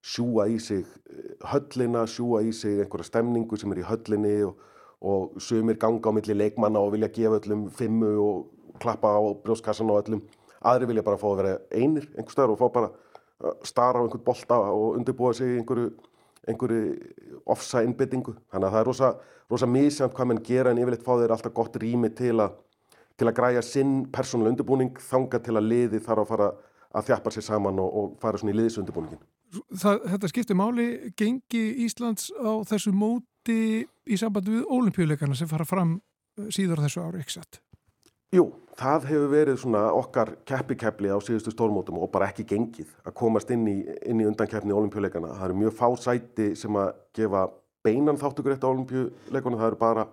[SPEAKER 5] sjúa í sig eh, höllina, sjúa í sig einhverja stemningu sem er í höllinni og, og sumir ganga á milli leikmanna og vilja gefa öllum fimmu og klappa á brjóskassan og öllum. Aðri vilja bara fá að vera einir einhver stöður og fá bara að stara á einhvern bolta og undirbúa sig einhverju, einhverju ofsa innbyttingu. Þannig að það er rosa, rosa misjant hvað menn gera en yfirleitt fá þeir alltaf gott rými til að, til að græja sinn persónulega undirbúning þanga til að liði þarf að fara að þjappa sér saman og, og fara svona í liðsundirbúningin.
[SPEAKER 1] Það, þetta skiptir máli, gengi Íslands á þessu móti í sambandi við ólimpíuleikana sem fara fram eh, síðar á þessu ári, ekki satt?
[SPEAKER 5] Jú, það hefur verið svona okkar keppikepli á síðustu stórmótum og bara ekki gengið að komast inn í, inn í undankeppni olimpíuleikana. Það eru mjög fá sæti sem að gefa beinan þáttugur eftir olimpíuleikana. Það eru bara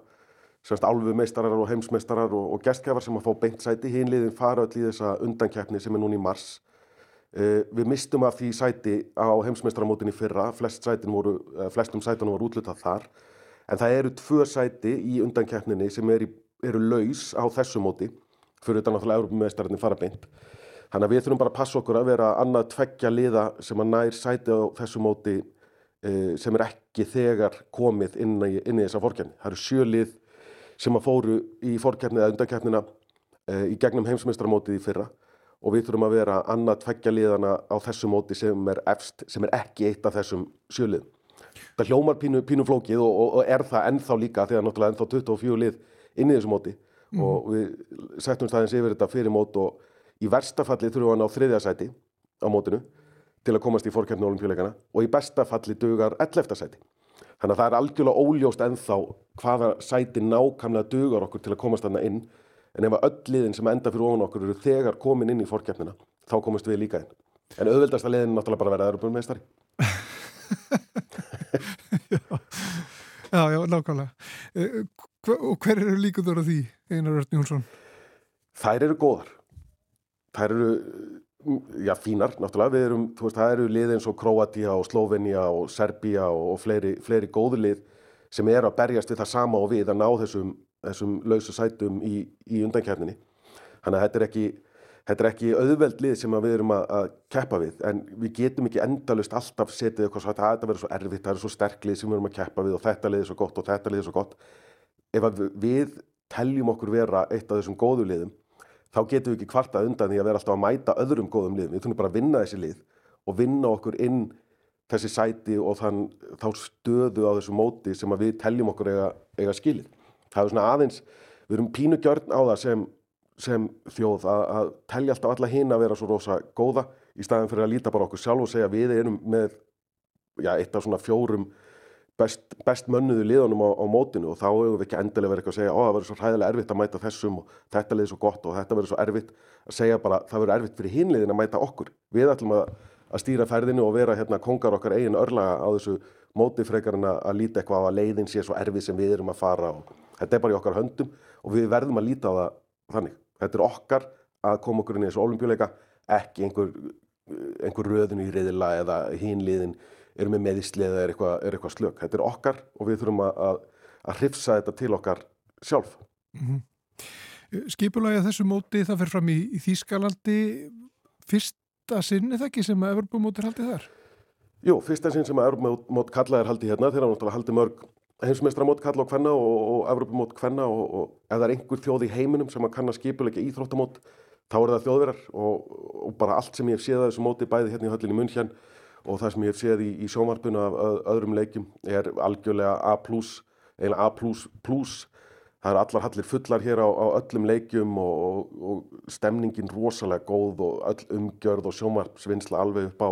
[SPEAKER 5] semst álfumeistarar og heimsmeistarar og, og gestkefar sem að fá beint sæti, hinliðin fara öll í þessa undankeppni sem er núna í mars. Uh, við mistum af því sæti á heimsmeistaramótin í fyrra, Flest sætin voru, uh, flestum sætunum voru útlutað þar, en það eru tvö sæti í undankeppninni sem eru, eru laus á þessu móti, fyrir þetta náttúrulega Európumeistararnir fara beint. Þannig að við þurfum bara að passa okkur að vera annað tveggja liða sem að nær sæti á þessu móti uh, sem er ekki þegar komið inn í, inn í þessa fórkjörni. Það eru sjö lið sem að fóru í fórkeppni eða undankeppnina uh, í gegnum heimsmeistaramótið í fyrra og við þurfum að vera annað tveggja liðana á þessu móti sem er efst, sem er ekki eitt af þessum sjölið. Það hljómar pínu, pínu flókið og, og, og er það ennþá líka þegar náttúrulega ennþá 24 lið inn í þessu móti og við settum staðins yfir þetta fyrir mót og í versta falli þurfum við að ná þriðja sæti á mótinu til að komast í fórkeppni olimpíuleikana og í besta falli dugar 11. sæti. Þannig að það er algjörlega óljóst ennþá hvaða sæti nákvæmlega dugar okkur til að komast þarna inn en ef að öll liðin sem enda fyrir ofan okkur eru þegar komin inn í fórkeppnina þá komast við líka inn. En auðveldasta liðin náttúrulega bara að Európa-meistari.
[SPEAKER 1] Já, já, nákvæmlega. Eh, Og hver eru líkundur á því, Einar Örn Jónsson?
[SPEAKER 5] Þær eru góðar. Þær eru, mm, já, fínar, náttúrulega. Við erum, þú veist, það eru lið eins og Króatia og Slovenia og Serbia og, fleiri, fleiri góðu lið sem eru að berjast við það sama og við að ná þessum, þessum lausu sætum í, í undankjarninni. Þannig að þetta er ekki, þetta er ekki auðveld lið sem við erum að, að keppa við, en við getum ekki endalust alltaf setið eitthvað svo að þetta verður svo erfitt, það er svo sterk lið sem við erum að keppa við og þetta lið er svo gott og þetta lið er svo gott. Ef við- teljum okkur vera eitt af þessum góðu liðum, þá getum við ekki kvartað undan því að vera alltaf að mæta öðrum góðum liðum. Við þurfum bara að vinna þessi lið og vinna okkur inn þessi sæti og þann, þá stöðu á þessu móti sem við teljum okkur eiga, eiga skilið. Það er svona aðeins, við erum pínu gjörn á það sem, sem þjóð að, að telja alltaf alla hinn að vera svo rosa góða í staðin fyrir að líta bara okkur sjálf og segja við erum með já, eitt af svona fjórum best, best mönnuðu liðunum á, á mótinu og þá hefur við ekki endilega verið eitthvað að segja það verður svo hræðilega erfitt að mæta þessum og þetta liði svo gott og þetta verður svo erfitt að segja bara það verður erfitt fyrir hinliðin að mæta okkur. Við ætlum að, að stýra ferðinu og vera hérna kongar okkar eigin örlaga á þessu móti frekar en að, líta eitthvað að leiðin sé svo erfið sem við erum að fara og þetta er bara í okkar höndum og við verðum að líta á það þannig þetta er okkar að koma okkur inn í þessu olimpíuleika ekki einhver, einhver röðinu í reyðila eða hinliðin eru með meðisli eða er eitthvað, er eitthvað slök. Þetta er okkar og við þurfum að, að, að hrifsa þetta til okkar sjálf.
[SPEAKER 1] Skipulagið þessu móti það fer fram í, í Þýskalandi fyrsta sinni það ekki sem að er haldið þar?
[SPEAKER 5] Jú, fyrsta sinn sem að Evropamót kalla er haldið hérna, þeirra náttúrulega haldið mörg heimsmeistramót kalla og kvenna og, og Evropamót kvenna og, og ef það er einhver þjóð í heiminum sem að kann að skipulegja íþróttamót þá er það þjóðverðar og, og bara allt sem ég hef séð að þessu móti bæði hérna í höllinni München og það sem ég hef séð í, í sjónvarpuna af öð- öðrum leikjum er algjörlega A+, eiginlega A++. Það eru allar hallir fullar hér á, á öllum leikjum og, stemningin rosalega góð og öll umgjörð og sjónvarpsvinnsla alveg upp á,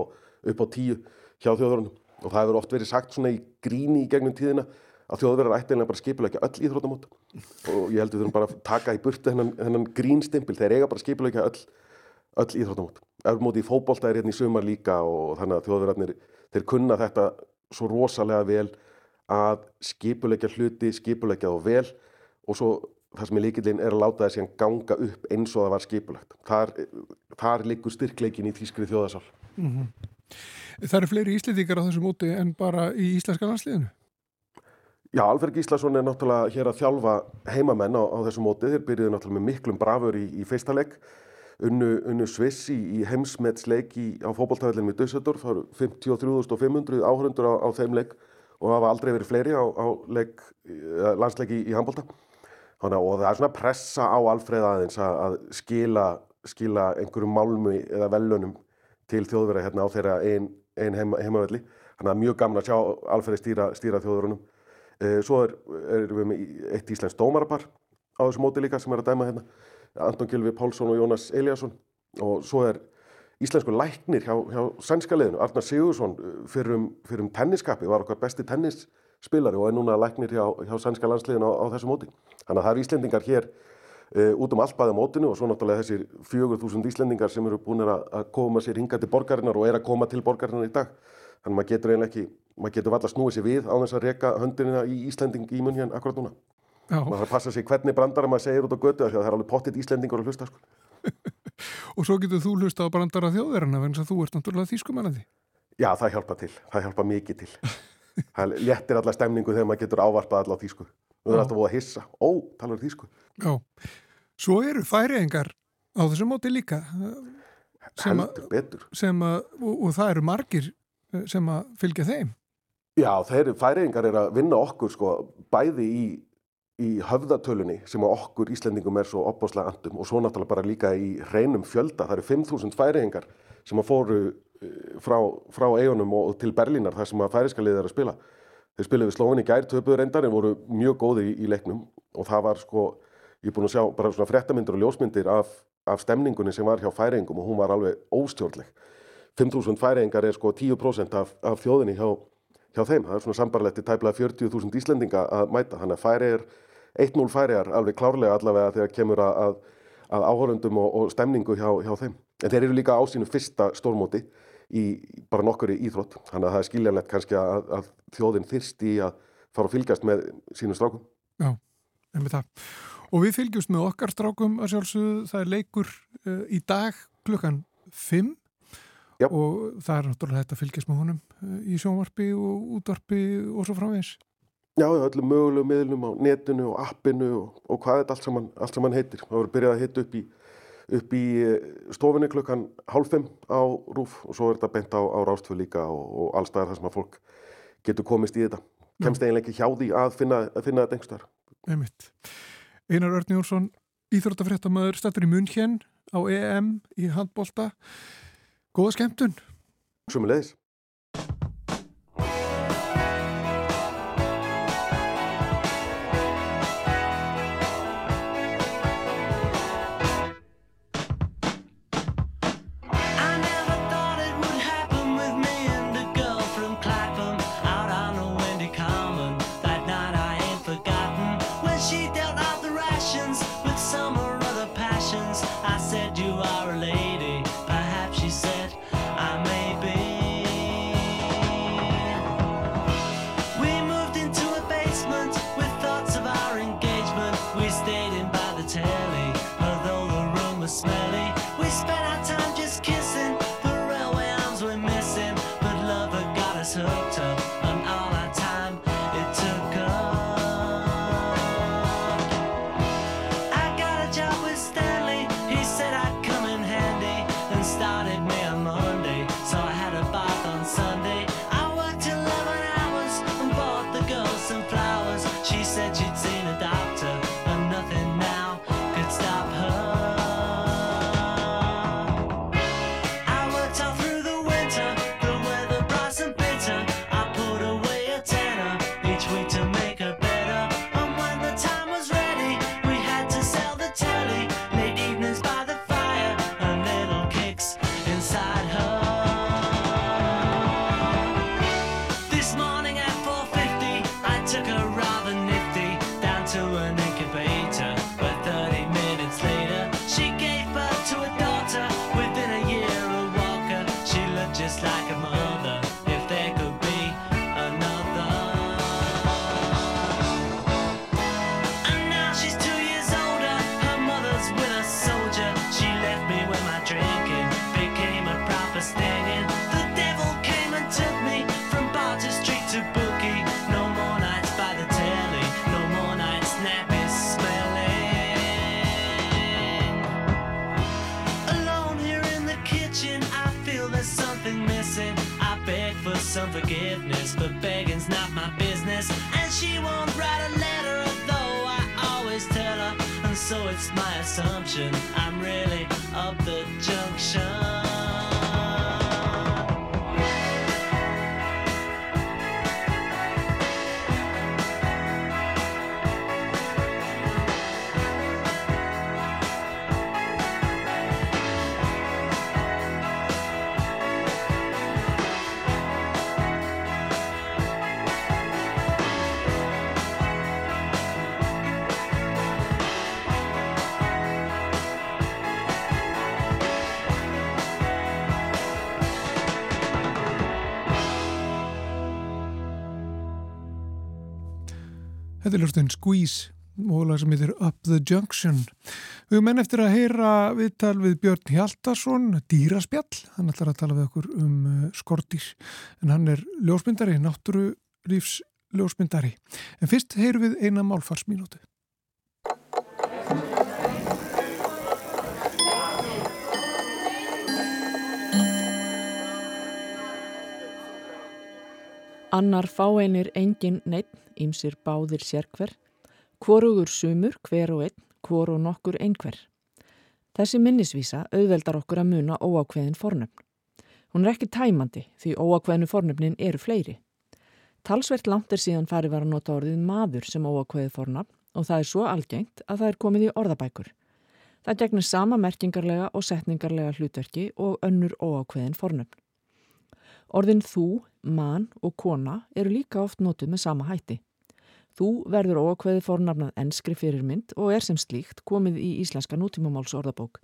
[SPEAKER 5] upp á tíu hjá þjóðverðunum. Og það hefur oft verið sagt svona í gríni í gegnum tíðina að þjóðverðar ætti eiginlega bara skipulegja öll íþróttamót. Og ég held við þurfum bara að taka í burtu hennan, hennan grínstimpil. Þeir eiga bara skipulegja öll, öll íþróttamót. Eurómóti í fótbolta er hérna í sumar líka og þannig að þjóðverðarnir, þeir kunna þetta svo rosalega vel að skipulegja hluti, skipulegja þá vel og svo það sem er líkillinn er að láta þessi hann ganga upp eins og það var skipulegt. Þar, þar liggur styrkleikin í þýskri þjóðasál.
[SPEAKER 1] Það eru fleiri íslendingar á þessu móti en bara í íslenska landsliðinu.
[SPEAKER 5] Já, Alfred Gíslason er náttúrulega hér að þjálfa heimamenn á, á þessu móti. Þeir byrjuðu náttúrulega með miklum brafur í, í fyrsta leik. Unnu, unnu Sviss í, heimsmetsleik á fótballtafellinu í Dusseldorf. Það eru 53.500 áhörundur á, á þeim leik og hafa aldrei verið fleiri á, á eh, landsleik í, handbólta. Og það er svona pressa á Alfred aðeins að, skila, skila einhverjum málmi eða velunum til þjóðverða hérna á þeirra ein, ein heima, heimavelli. Þannig að mjög gaman að sjá Alfred stýra, stýra þjóðverðunum. Eh, Svo er, erum við með eitt íslensk dómarapar á þessu móti líka sem er að dæma hérna. Anton Gylfi Pálsson og Jónas Eliasson. Og svo er íslensku læknir hjá, hjá sænska liðinu. Arnar Sigursson eh, fyrir um, fyrir um tenniskapi var okkar besti tennisspilari og er núna læknir hjá, hjá sænska landsliðinu á, á þessu móti. Þannig að það eru Íslendingar hér uh, út um á mótinu og svo náttúrulega þessir 4.000 Íslendingar sem eru búin að, koma sér hingað til borgarinnar og er að koma til borgarinnar í dag. Þannig að maður getur eiginlega ekki, maður getur valla snúið sér við á þess að reka höndina í Íslending í munn hérna akkurat núna.
[SPEAKER 1] Já.
[SPEAKER 5] maður þarf að passa sig hvernig brandara maður segir út á götu því að það er alveg pottitt Íslendingur að hlusta sko.
[SPEAKER 1] Og svo getur þú hlusta á brandara þjóðverðina að þú ert náttúrulega þýskumennandi.
[SPEAKER 5] já, það hjálpa til, það hjálpa mikið til það léttir alla stemningu þegar maður getur ávarpað alla á þýsku
[SPEAKER 1] Já.
[SPEAKER 5] erum alltaf búið að hissa, ó, talar þýsku
[SPEAKER 1] Já. Svo eru færiðingar á þessu móti líka sem að,
[SPEAKER 5] heldur betur
[SPEAKER 1] sem að og, og það eru margir eh, sem að fylgja þeim.
[SPEAKER 5] Já, þeir færiðingar er að vinna okkur sko, bæði í, í höfðatölunni sem að okkur Íslendingum er svo opbáslega andum og svo náttúrulega bara líka í hreinum fjölda. Það eru 5.000 færiðingar sem að fóru eh, frá, frá eigunum og til Berlínar þar sem að færiðska liðið er að spila. Þeir spiluðu við Slóin í gær, töpuðu reyndar en voru mjög góði í, í leiknum og það var sko, ég er búin að sjá bara svona fréttamyndir og ljósmyndir af, af stemningunni sem var hjá færiðingum og hún var alveg óstjórnleg. 5.000 færiðingar er sko 10% af, af þjóðinni hjá, hjá þeim. Það er svona sambarlegt til tæplega 40.000 Íslendinga að mæta. Þannig að færi er 1-0 færiðar alveg klárlega allavega þegar kemur að, að, áhörundum og, og stemningu hjá, hjá þeim. En þeir eru líka á sínu fyrsta stórmóti í bara nokkur í íþrótt. Þannig að það er skiljanlegt kannski að, að þjóðin þyrsti í að fara að fylgjast með sínum strákum.
[SPEAKER 1] Já, einmitt það. Og við fylgjumst með okkar strákum að sjálfsögðu, það er leikur uh, í dag klukkan 5
[SPEAKER 5] Já.
[SPEAKER 1] og það er náttúrulega þetta að fylgjast með honum uh, í sjónvarpi og útvarpi og svo framvegis.
[SPEAKER 5] Já, öllum mögulegu miðlum á netinu og appinu og, og hvað þetta allt saman, allt saman heitir. Það voru byrjað að hitta upp í, upp í eh, stofinni klukkan hálf fimm á rúf og svo er þetta bent á, á rástfu líka og, og allstaðar þar sem að fólk getur komist í þetta. Kemst eiginlega ekki hjá því að finna, að finna þetta einhverstaðar.
[SPEAKER 1] Einmitt. Einar Örn Jónsson, íþróttafréttamaður, stættur í München á EM í handbólta. Góða skemmtun.
[SPEAKER 5] Sumulegis.
[SPEAKER 6] I
[SPEAKER 1] Þetta er hlustun Squeeze og lag sem heitir Up the Junction. Við erum enn eftir að heyra viðtal við Björn Hjaldarsson, dýraspjall, hann ætlar að tala við okkur um uh, skortýr, en hann er ljósmyndari, náttúru lífs ljósmyndari. En fyrst heyru við eina málfarsminútu.
[SPEAKER 7] Annar fáeinir engin neitt, ýmsir báðir sérkver, hvorugur sumur, hver og einn, hvor og nokkur einhver. Þessi minnisvísa auðveldar okkur að muna óákveðin fornöfn. Hún er ekki tæmandi því óákveðinu fornöfnin eru fleiri. Talsvert langt er síðan farið var að nota orðið maður sem óákveði fornöfn og það er svo algengt að það er komið í orðabækur. Það gegnir sama merkingarlega og setningarlega hlutverki og önnur óákveðin fornöfn. Orðin þú, mann og kona eru líka oft notuð með sama hætti. Þú verður óakveði fornafnað enskri fyrirmynd og er sem slíkt komið í íslenska nútímamáls orðabók.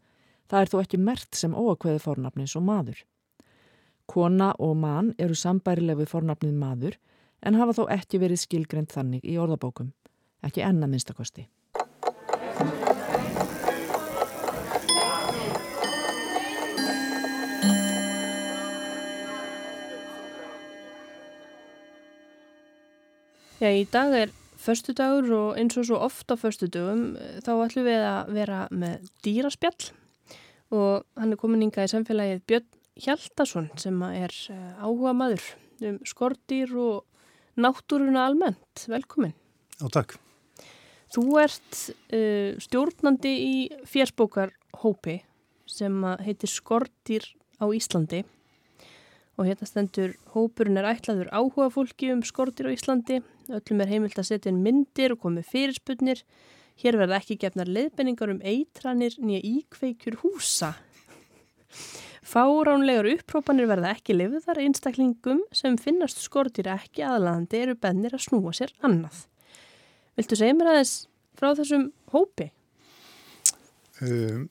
[SPEAKER 7] Það er þó ekki mert sem óakveði fornafnis og maður. Kona og mann eru sambærileg við fornafnið maður en hafa þó ekki verið skilgrend þannig í orðabókum. Ekki enna minnstakosti.
[SPEAKER 2] Já, í dag er förstu dagur og eins og svo ofta förstu dagum þá ætlum við að vera með dýraspjall og hann er komin ynga í samfélagið Björn Hjaldarsson sem er eh, áhuga maður um skortýr og náttúruna almennt. Velkomin.
[SPEAKER 8] Já, takk.
[SPEAKER 2] Þú ert uh, stjórnandi í fjersbókarhópi sem heitir Skortýr á Íslandi og hérna stendur hópurinn er ætlaður áhuga fólki um skortir á Íslandi. Öllum er heimilt að setja inn myndir og komið fyrirspunnir. Hér verða ekki gefnar leiðbenningar um eitranir nýja íkveikjur húsa. Fáránlegar upprópanir verða ekki lifðar einstaklingum sem finnast skortir ekki aðlandi eru bennir að snúa sér annað. Viltu segja mér aðeins frá þessum hópi?
[SPEAKER 8] Um,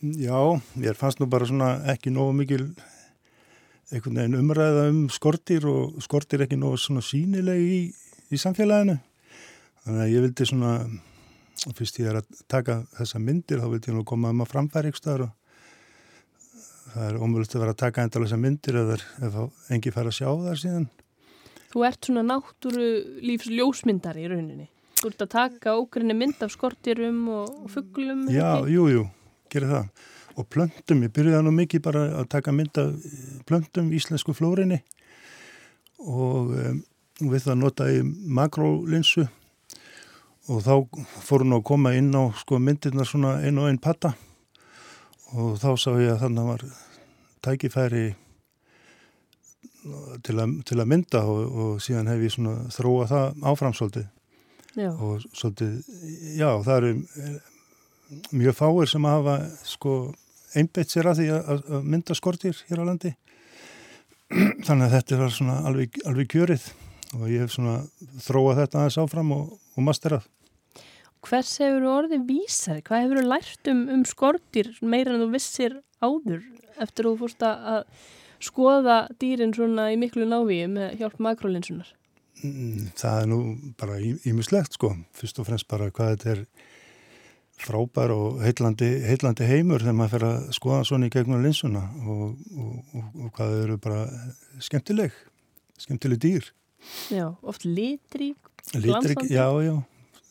[SPEAKER 8] já, ég fannst nú bara svona ekki nógu mikil einhvern veginn umræða um skortir og skortir ekki nógu svona sínilegi í, í samfélaginu. Þannig að ég vildi svona, fyrst ég er að taka þessa myndir, þá vildi ég nú koma um að framfæri ykkur og það er ómögulegt að vera að taka endala þessa myndir ef, ef engi fær að sjá þar síðan.
[SPEAKER 2] Þú ert svona náttúru lífs ljósmyndari í rauninni. Þú ert að taka ógrinni mynd af skortirum og, og fugglum.
[SPEAKER 8] Já, jú, jú, gerir það. Og plöntum, ég byrjuði nú mikið bara að taka mynd af plöntum íslensku flórinni og um, við það notaði makrólinsu og þá fór hún að koma inn á sko, myndirnar svona einn og einn patta og þá sá ég að þannig var tækifæri til að, til að mynda og, og síðan hef ég svona þróað það áfram svolítið.
[SPEAKER 2] Já.
[SPEAKER 8] og svolítið, já það eru eh, mjög fáir sem hafa sko einbeitt sér að því að, að mynda skortir hér á landi. Þannig að þetta var svona alveg, alveg kjörið og ég hef svona þróað þetta aðeins áfram og, og masterað
[SPEAKER 2] Hvers hefur orðið vísari? Hvað hefur lært um, um skortir meira en þú vissir áður eftir að þú fórst að skoða dýrin svona í miklu návíu með hjálp makrólinsunar?
[SPEAKER 8] Mm, Það er nú bara ímislegt sko, fyrst og fremst bara hvað þetta er frábær og heillandi, heillandi heimur þegar maður fer að skoða svona í gegnum linsuna og, og, og, og hvað eru bara skemmtileg, skemmtileg dýr.
[SPEAKER 2] Já, oft litrík, glansandi.
[SPEAKER 8] já, já,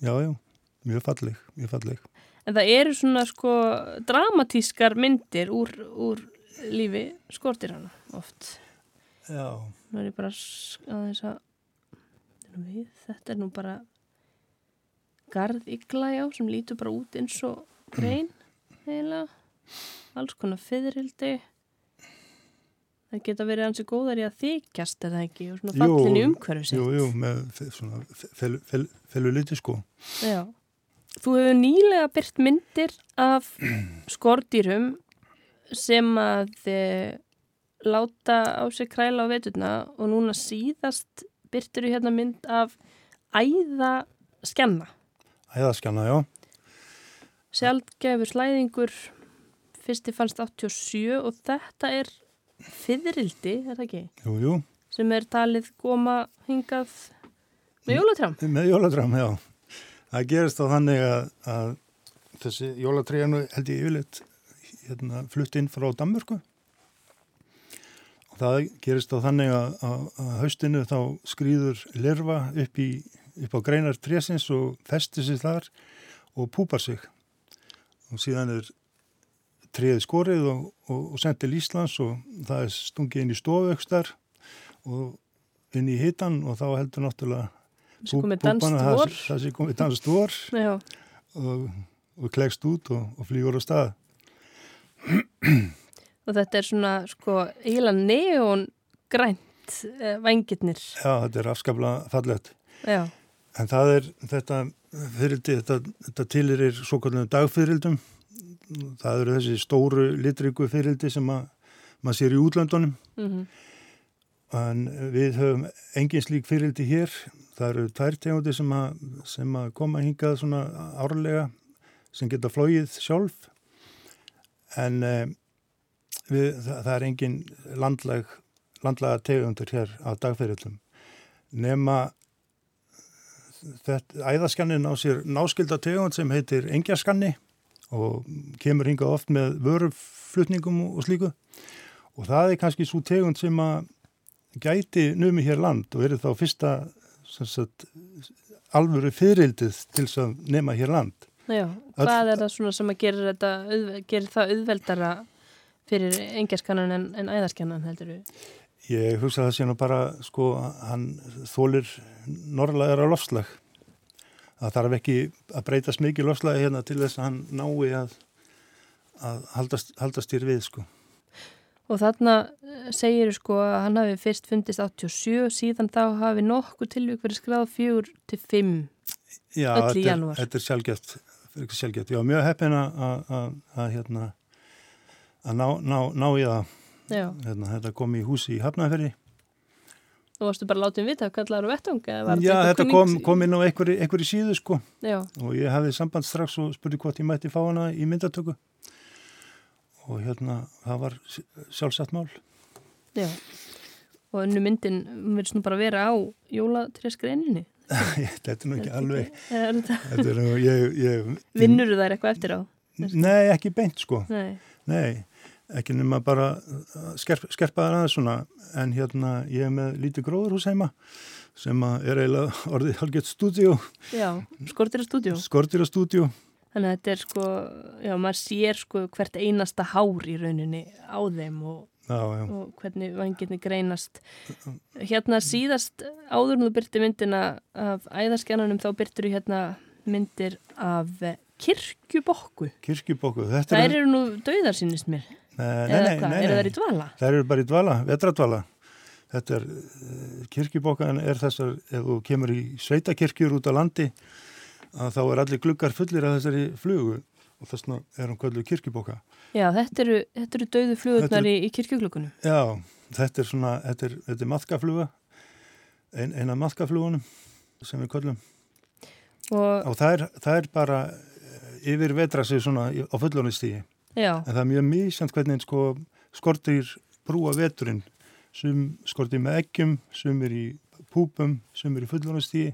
[SPEAKER 8] já, já, mjög falleg, mjög falleg.
[SPEAKER 2] En það eru svona sko dramatískar myndir úr, úr lífi skortir hana oft.
[SPEAKER 8] Já.
[SPEAKER 2] Nú er ég bara aðeins að við, þetta er nú bara garðigla já sem lítur bara út eins og grein eiginlega alls konar fyririldi það geta verið hansi góðar í að þykjast eða ekki og svona fallin í umhverfi sitt
[SPEAKER 8] Jú, jú, með svona felu, felu, felu liti sko.
[SPEAKER 2] Já. Þú hefur nýlega byrt myndir af skordýrum sem að eh, láta á sig kræla á veturna og núna síðast byrtur hérna mynd af æða skjanna.
[SPEAKER 8] Æðaskjana, já.
[SPEAKER 2] Sjálfgefur slæðingur fyrsti fannst 87 og þetta er fyririldi, er það ekki?
[SPEAKER 8] Jú, jú,
[SPEAKER 2] Sem er talið koma hingað með jólatrám.
[SPEAKER 8] með jóladram, já. Það gerist þá þannig að, að þessi jólatríðanu held ég yfirleitt hérna, flutt inn frá Danmörku. Og það gerist þá þannig að, að, að haustinu þá skrýður lerva upp, í, upp á greinar trésins og festir sig þar og púpar sig. Og síðan er tríði skorið og, og, og sendt til Íslands og það er stungið inn í stofaukstar og inn í hitan og þá heldur náttúrulega
[SPEAKER 2] danskt
[SPEAKER 8] það, það sé komið
[SPEAKER 2] Já,
[SPEAKER 8] og, og klegst út og, og flýgur á stað.
[SPEAKER 2] og þetta er svona sko eiginlega neon grænt eh, vængirnir.
[SPEAKER 8] Já, þetta er afskaplega fallegt.
[SPEAKER 2] Já,
[SPEAKER 8] En það er þetta fyrildi, þetta, þetta tilir svo kallum dagfyrildum. Það eru þessi stóru litriku fyrildi sem að maður sér í útlöndunum.
[SPEAKER 2] mhm,
[SPEAKER 8] En við höfum engin slík fyrildi hér. Það eru tvær tegundir sem sem að koma hingað svona árlega sem geta flóið sjálf. En eh, við, það, það er engin landlæg, landlæga tegundur hér á dagferðilum. Nema þetta, æðaskannin á sér náskilda tegund sem heitir engjaskanni og kemur hingað oft með vöruflutningum og slíku. Og það er kannski svo tegund sem að gæti numi hér land og eru þá fyrsta sagt, alvöru fyririldið til að nema hér land.
[SPEAKER 2] já.
[SPEAKER 8] Öll-
[SPEAKER 2] Hvað er það svona sem að gera, þetta, gerir það auðveldara fyrir engjaskannan en, en æðaskannan heldur við?
[SPEAKER 8] Ég hugsa að það sé nú bara, sko, hann þólir norrlæðara lofslag. Það þarf ekki að breytast mikið lofslagi hérna til þess að hann nái að, að haldast, haldast hér við, sko.
[SPEAKER 2] Og þarna segir sko að hann hafi fyrst fundist 87, síðan þá hafi nokkuð tilvík verið skráð fjögur til fimm.
[SPEAKER 8] Já,
[SPEAKER 2] Öll í
[SPEAKER 8] þetta er,
[SPEAKER 2] janúar.
[SPEAKER 8] þetta er sjálfgeft, sjálfgeft. Já, mjög heppin að, hérna, að ná, ná, ná í það.
[SPEAKER 2] Já,
[SPEAKER 8] Hérna, þetta kom í húsi í Hafnafjörði.
[SPEAKER 2] Þú varstu bara látið vita hvað á vettung?
[SPEAKER 8] Já, þetta kom, kom inn á einhverju, síðu, sko.
[SPEAKER 2] Já,
[SPEAKER 8] og ég hafði samband strax og spurði hvort ég mætti fá hana í myndatöku og hérna það var sjálfsagt mál
[SPEAKER 2] já. Og önnu myndin verðist nú bara vera á jólatreskreininni.
[SPEAKER 8] þetta er nú ekki alveg
[SPEAKER 2] þetta,
[SPEAKER 8] er nú, ég, ég
[SPEAKER 2] vinnur þær eitthvað eftir á?
[SPEAKER 8] Nei, ekki beint sko
[SPEAKER 2] Nei,
[SPEAKER 8] Nei, ekki nema bara uh, skerp, skerpa það aðeins svona en hérna ég er með lítið gróðurhús heima sem er eiginlega orðið halgett stúdíu,
[SPEAKER 2] já, skortir að stúdjó.
[SPEAKER 8] skortir að stúdíu
[SPEAKER 2] Þannig að þetta er sko, já, maður sér sko hvert einasta hár í rauninni á þeim og,
[SPEAKER 8] Já, já,
[SPEAKER 2] og hvernig vangirni greinast. Hérna síðast áður en þú byrti myndina af æðaskjánanum þá byrtur þú hérna myndir af eh, kirkjubokku.
[SPEAKER 8] kirkjubóku Þetta er,
[SPEAKER 2] eru nú dauðar sínist mér.
[SPEAKER 8] Nei, nei, nei,
[SPEAKER 2] eru þær í dvala?
[SPEAKER 8] Þær eru bara í dvala, vetradvala. Þetta er, uh, kirkjubókan er þessar, ef þú kemur í sveitakirkjur út á landi, að þá er allir gluggar fullir af þessari flugu og þess vegna er hún kvöldu kirkjubóka.
[SPEAKER 2] Já, þetta eru, þetta eru dauðu flugurnar
[SPEAKER 8] Þetta
[SPEAKER 2] í, í kirkjuglökunum.
[SPEAKER 8] Já, þetta er svona, þetta er, þetta er maðkafluga, ein, eina maðkaflugunum sem við kvöldum.
[SPEAKER 2] Og
[SPEAKER 8] Og það er, það er bara eh, yfir vetra sig svona á fullónistígi.
[SPEAKER 2] Já,
[SPEAKER 8] En það er mjög mísjönd hvernig sko skortir brúa veturinn. Sum skortir með eggjum, sum er í púpum, sum er í fullónastígi.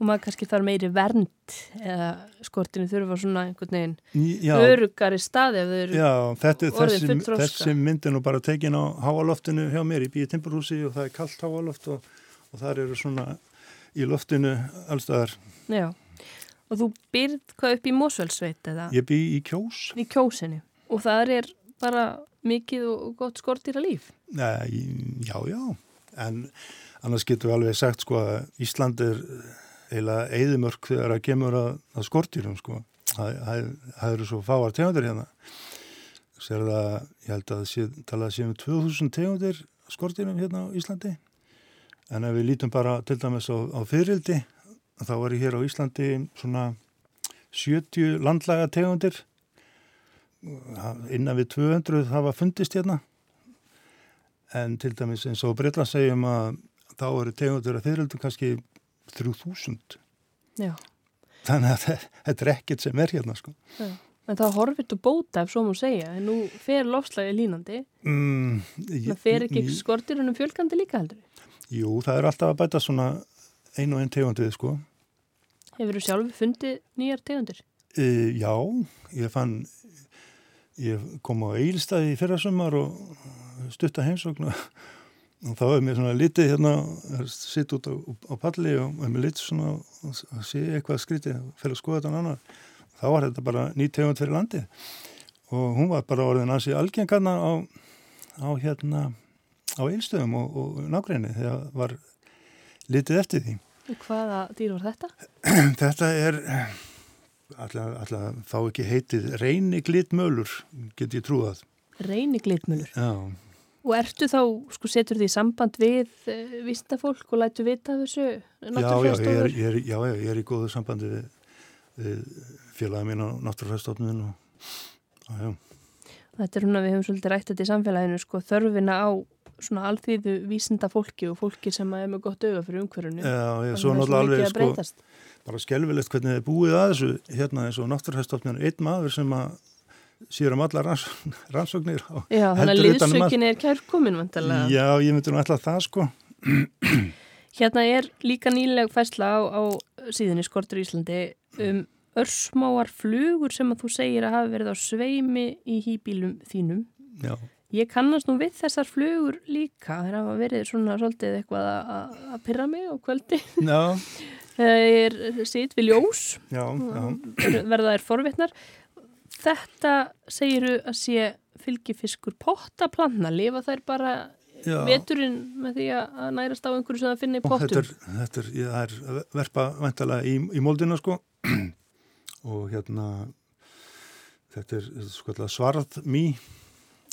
[SPEAKER 2] og maður kannski þarf meiri vernd eða skortinu þurfa svona einhvern veginn
[SPEAKER 8] Já,
[SPEAKER 2] örugari staði ef þau eru
[SPEAKER 8] já þetta er
[SPEAKER 2] orðin
[SPEAKER 8] þessi, þessi myndin og bara tekin á háaloftinu hjá mér í bíi timburhúsi og það er kallt háaloft og, og þar eru svona í loftinu allstaðar.
[SPEAKER 2] Já, og þú byrð hvað upp í Mósvelsveit eða
[SPEAKER 8] Ég bý í kjós.
[SPEAKER 2] í kjósinni og það er bara mikið og gott skortýra líf.
[SPEAKER 8] Nei, já, já. En annars getur við alveg sagt sko að Ísland er eiginlega eðimörk þegar að kemur að, að skortýrum sko. Það, það, það eru svo fáar tegundir hérna. Sér það, ég held að sé, talað sé um 2000 tegundir skortýrum hérna á Íslandi. En ef við lítum bara til dæmis á, á fyririldi, þá er hér á Íslandi svona 70 landlaga tegundir. Innan við 200 hafa fundist hérna en til dæmis eins og Breitland segjum að þá eru tegundur að fyririldum kannski 3000
[SPEAKER 2] Já,
[SPEAKER 8] þannig að þe- þetta er ekkert sem er hérna sko.
[SPEAKER 2] já. En það horfir til bóta ef svo má segja, en nú fer lofslagi línandi,
[SPEAKER 8] mm,
[SPEAKER 2] það fer ekki
[SPEAKER 8] jú,
[SPEAKER 2] skortýrunum fjölgandi líka heldur.
[SPEAKER 8] jú, það er alltaf að bæta svona ein og ein tegundið sko.
[SPEAKER 2] Hefur þú sjálf fundið nýjar tegundir?
[SPEAKER 8] E, já, ég fann, ég kom á Eilstaði í fyrrasumar og stutta heimsókn og og þá er mér svona litið hérna, sitt út á, á palli og mér litið svona að sé eitthvað skrítið og fyrir að skoða þetta annar. Þá var þetta bara nýtegund fyrir landið og hún var bara orðin að sé algengarna á, á hérna á eilstöðum og, og nákvæmni þegar var litið eftir því.
[SPEAKER 2] Hvaða dýr var þetta?
[SPEAKER 8] þetta er alltaf, þá ekki heitið reyni glitmölur, get ég trúið.
[SPEAKER 2] Reyni glitmölur?
[SPEAKER 8] Já.
[SPEAKER 2] Og ertu þá, sko, setur því samband við uh, vísindafólk og lætu vita þessu?
[SPEAKER 8] Já, já, já, já, ég er í góðu sambandi við, við félagið mín á náttúrufræðstofnun og, já, já.
[SPEAKER 2] Þetta er hún að við höfum svolítið rætt þetta í samfélaginu, sko, þörfina á svona alþýðu vísindafólki og fólki sem er með gott auða fyrir umhverjunu.
[SPEAKER 8] Já, já, svo náttúrulega alveg, sko, bara skelvilegt hvernig þið búið að þessu, hérna eins og náttúrufræðstofnun, einn maður sem að síður um alla ranns, rannsóknir
[SPEAKER 2] Já, þannig að liðsökin er kærkomin vantilega.
[SPEAKER 8] Já, ég myndi nú alltaf það sko.
[SPEAKER 2] Hérna er líka nýleg fæsla á, á síðunni Skortur Íslandi um örsmáar flugur sem að þú segir að hafa verið á sveimi í hýbílum þínum.
[SPEAKER 8] Já
[SPEAKER 2] Ég kannast nú við þessar flugur líka. Þegar hafa verið svona svolítið eitthvað að pyrra mig á kvöldi.
[SPEAKER 8] Já.
[SPEAKER 2] Það er sitt við ljós
[SPEAKER 8] Já, já.
[SPEAKER 2] Verða þær forvittnar þetta segiru að sé fylgifiskur pottaplanna, lifa þær bara Já. veturinn með því að nærast á einhverju sem það finna í pottum?
[SPEAKER 8] Þetta er, þetta er, ég er verpa vantala í, í moldina sko. Og hérna þetta er sko svarð mý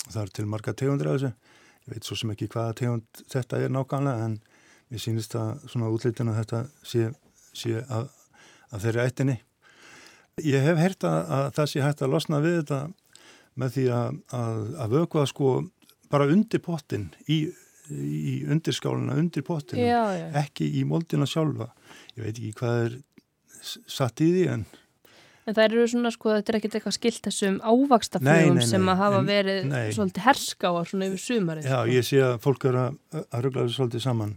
[SPEAKER 8] það er til marga tegundir af þessu. Ég veit svo sem ekki hvaða tegund þetta er nákvæmlega en ég sýnist að svona útlýtin að þetta sé, sé að, að þeirri ættinni. Ég hef heyrt að, að það sé hægt að losna við þetta með því að, að, að vökva sko bara undir pottin í, í undirskáluna, undir pottin ekki í moldina sjálfa. Ég veit ekki hvað er satt í því en
[SPEAKER 2] En það eru svona sko, þetta er ekkert eitthvað skilt þessum ávakstaflugum sem að hafa verið nei. svolítið herskáar svona yfir sumarið.
[SPEAKER 8] Já, sko. ég sé að fólk eru að rugglaðu svolítið saman.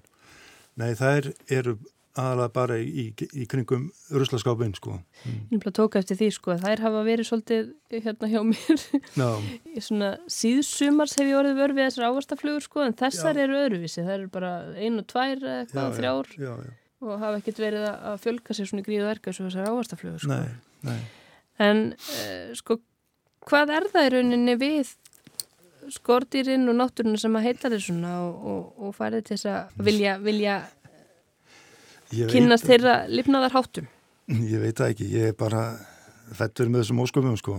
[SPEAKER 8] Nei, það er, eru aðalega bara í, í, í kringum ruslaskápinn sko.
[SPEAKER 2] Mm. Ég bara tók eftir því sko að þær hafa verið svolítið hérna hjá mér í svona síðsumars hef ég orðið vörð við þessar ávastaflugur sko en þessar já. eru öðruvísi, það eru bara einu og tvær eitthvað þrjár
[SPEAKER 8] já, já,
[SPEAKER 2] og hafa ekkert verið að fjölka sér svona í gríðu erga svo þessar ávastaflugur sko.
[SPEAKER 8] Nei, nei.
[SPEAKER 2] En uh, sko hvað er það í rauninni við skordýrin og náttúruna sem að heita þér svona og, og, og farið til þess að vilja, vilja kynast þeirra lifnaðar háttum?
[SPEAKER 8] Ég veit það ekki, ég er bara fættur með þessum ósköpum sko.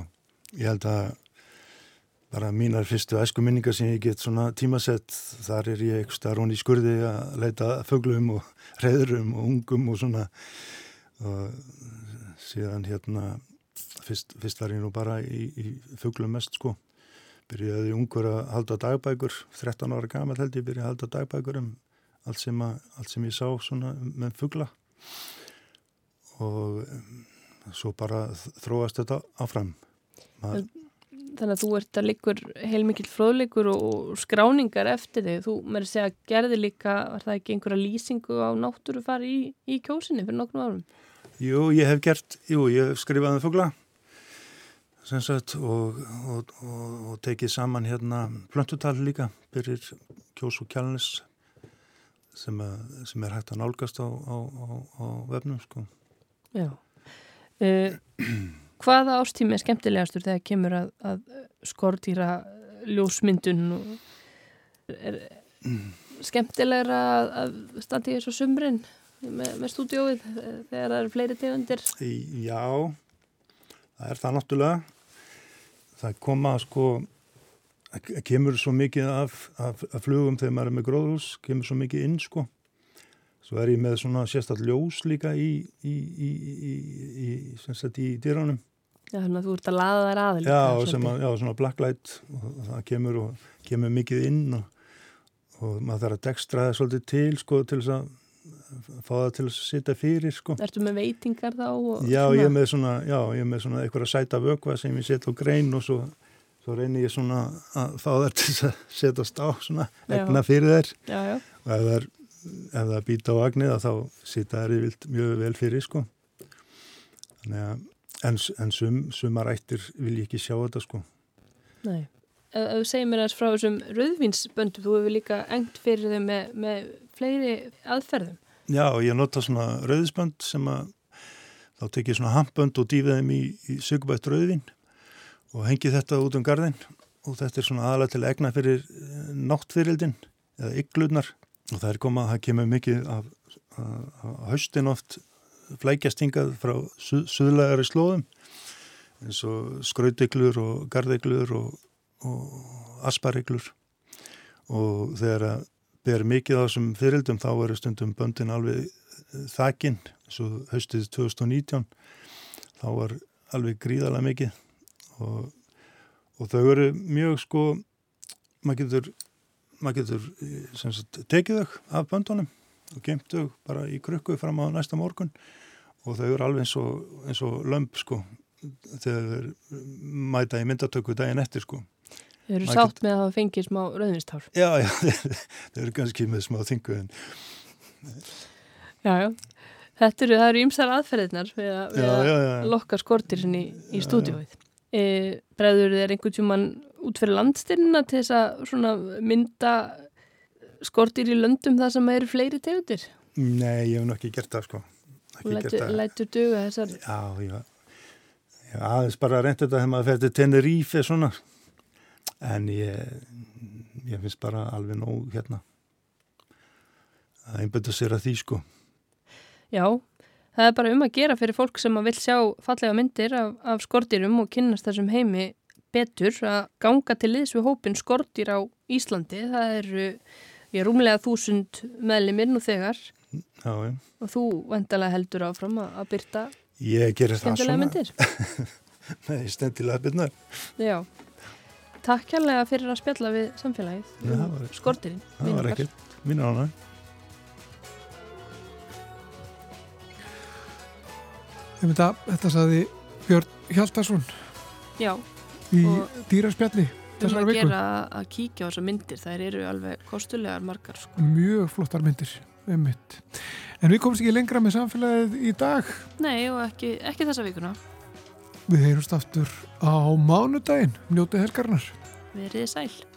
[SPEAKER 8] Ég held að bara mínar fyrstu æsku minningar sem ég get svona tímasett, þar er ég eitthvað rún í skurði að leita föglum og reyðrum og ungum og svona og síðan hérna fyrst, fyrst var ég nú bara í, í föglum mest sko. Byrjaði ungur að halda dagbækur 13 ára gamal held ég byrjaði að halda dagbækur um allt sem, að, allt sem ég sá með fuggla og um, svo bara þróast þetta áfram.
[SPEAKER 2] Maður... Þannig að þú ert að líkur heilmikið fróðleikur og skráningar eftir þig, þú með að segja gerði líka, var það ekki einhverja lýsingu á náttúru fari í, í kjósinni fyrir nokknu árum?
[SPEAKER 8] Jú, ég hef gert, jú, ég hef skrifað um fuggla Sagt, og, og, og, og tekið saman hérna plöntutal líka fyrir kjós og kjálnis sem, sem er hægt að nálgast á, á, á, á vefnum sko.
[SPEAKER 2] Já. Uh, Hvaða ástími er skemmtilegastur þegar kemur að, að skortýra ljósmyndun? Er skemmtilegra að standi í þessu sumrin með, með stúdióið þegar það eru fleiri tegundir?
[SPEAKER 8] Já það er það náttúrulega það koma sko kemur svo mikið af, af, af flugum þegar maður er með gróðhús, kemur svo mikið inn sko. Svo er ég með svona sérstaklega ljós líka í, í, í, í dýránum.
[SPEAKER 2] Já, þannig að þú ert að laða þær aðeins.
[SPEAKER 8] Já, sem að, já, svona blacklight og það kemur, og, kemur mikið inn og, og maður þarf að dekstra það svolítið til sko til þess að fá það til að sitja fyrir sko.
[SPEAKER 2] Ertu með veitingar þá?
[SPEAKER 8] Já, ég er með svona, já, ég er með svona eitthvað að sæta vögva sem ég setja á grein og svo svo reynir ég svona að fá þær til að setjast á svona egna fyrir þær
[SPEAKER 2] já, já.
[SPEAKER 8] og ef það, ef það býta á agnið þá sita þær mjög vel fyrir sko að, en, en sum, sumar ættir vil ég ekki sjá þetta sko.
[SPEAKER 2] Nei. Þú segir mér aðeins frá þessum rauðvínsböndum, þú hefur líka engt fyrir þau með, með fleiri aðferðum.
[SPEAKER 8] Já, ég nota svona rauðisbönd sem að þá tek ég svona hampbönd og dýfi þeim í, í sigurbætt rauðvin og hengi þetta út um garðin og þetta er svona aðalega til að egna fyrir eh, náttfyrildin eða ygglunar og það er komað, það kemur mikið af, af, af haustin oft flækjast hingað frá suð, suðlægari slóðum. Eins og skrauteglur og gardeglur og, og aspareglur og þegar að ber mikið á þessum fyririldum þá eru stundum böndin alveg þakinn svo haustið 2019 þá var alveg gríðalega mikið og, og þau eru mjög sko maður getur, maður getur eh, sagt, tekið þau af böndunum og gemt þau bara í krukku fram á næsta morgun og þau eru alveg eins og, eins og lömp sko þegar þau mæta í myndatöku daginn eftir sko
[SPEAKER 2] Þau eru sátt með að hafa fengið smá rauðvinstár.
[SPEAKER 8] Já, já, þau eru kannski með smá þingu en
[SPEAKER 2] Já, já. Þetta eru, það eru ymsar aðferðirnar við að, við
[SPEAKER 8] Já,
[SPEAKER 2] að
[SPEAKER 8] já,
[SPEAKER 2] lokka skortir í, í stúdíóið. E, bregður þér einhvern tjúman út fyrir landstyrnina til þess að svona mynda skortir í löndum þar sem eru fleiri tegundir?
[SPEAKER 8] nei, ég hef nú ekki gert það sko
[SPEAKER 2] lætur,
[SPEAKER 8] það
[SPEAKER 2] lætur duga þessar
[SPEAKER 8] Já, já aðeins bara reynda þetta þegar maður fer til Tenerife svona en ég ég finnst bara alveg nóg hérna. Að einbæta sér að því sko.
[SPEAKER 2] Já, það er bara um að gera fyrir fólk sem að vil sjá fallega myndir af, af skortirum og kynnast þessum heimi betur að ganga til liðs við hópin skortir á Íslandi. Það eru ég, rúmlega þúsund meðlimir nú þegar.
[SPEAKER 8] Já, já.
[SPEAKER 2] Og þú vendalega heldur áfram að, að byrta
[SPEAKER 8] Ég gerir það svona.
[SPEAKER 2] myndir.
[SPEAKER 8] Nei, stendilega byrnar
[SPEAKER 2] Já, takk kærlega fyrir að spjalla við samfélagið um
[SPEAKER 8] var-
[SPEAKER 2] skortirinn.
[SPEAKER 8] Það var ekkert mín ána
[SPEAKER 1] þetta, þetta saði Björn Hjaltarsson
[SPEAKER 2] Já,
[SPEAKER 1] í
[SPEAKER 2] Og-
[SPEAKER 1] dýraspjalli
[SPEAKER 2] um
[SPEAKER 1] þessara
[SPEAKER 2] að
[SPEAKER 1] viku.
[SPEAKER 2] gera að kíkja á þessar myndir. Þær eru alveg kostulegar margar sko.
[SPEAKER 1] Mjög flottar myndir, einmitt. En við komumst ekki lengra með samfélagið í dag.
[SPEAKER 2] Nei, og ekki, ekki þessa vikuna.
[SPEAKER 1] Við heyrumst aftur á mánudaginn, njótið helgarnar.
[SPEAKER 2] Verið sæl.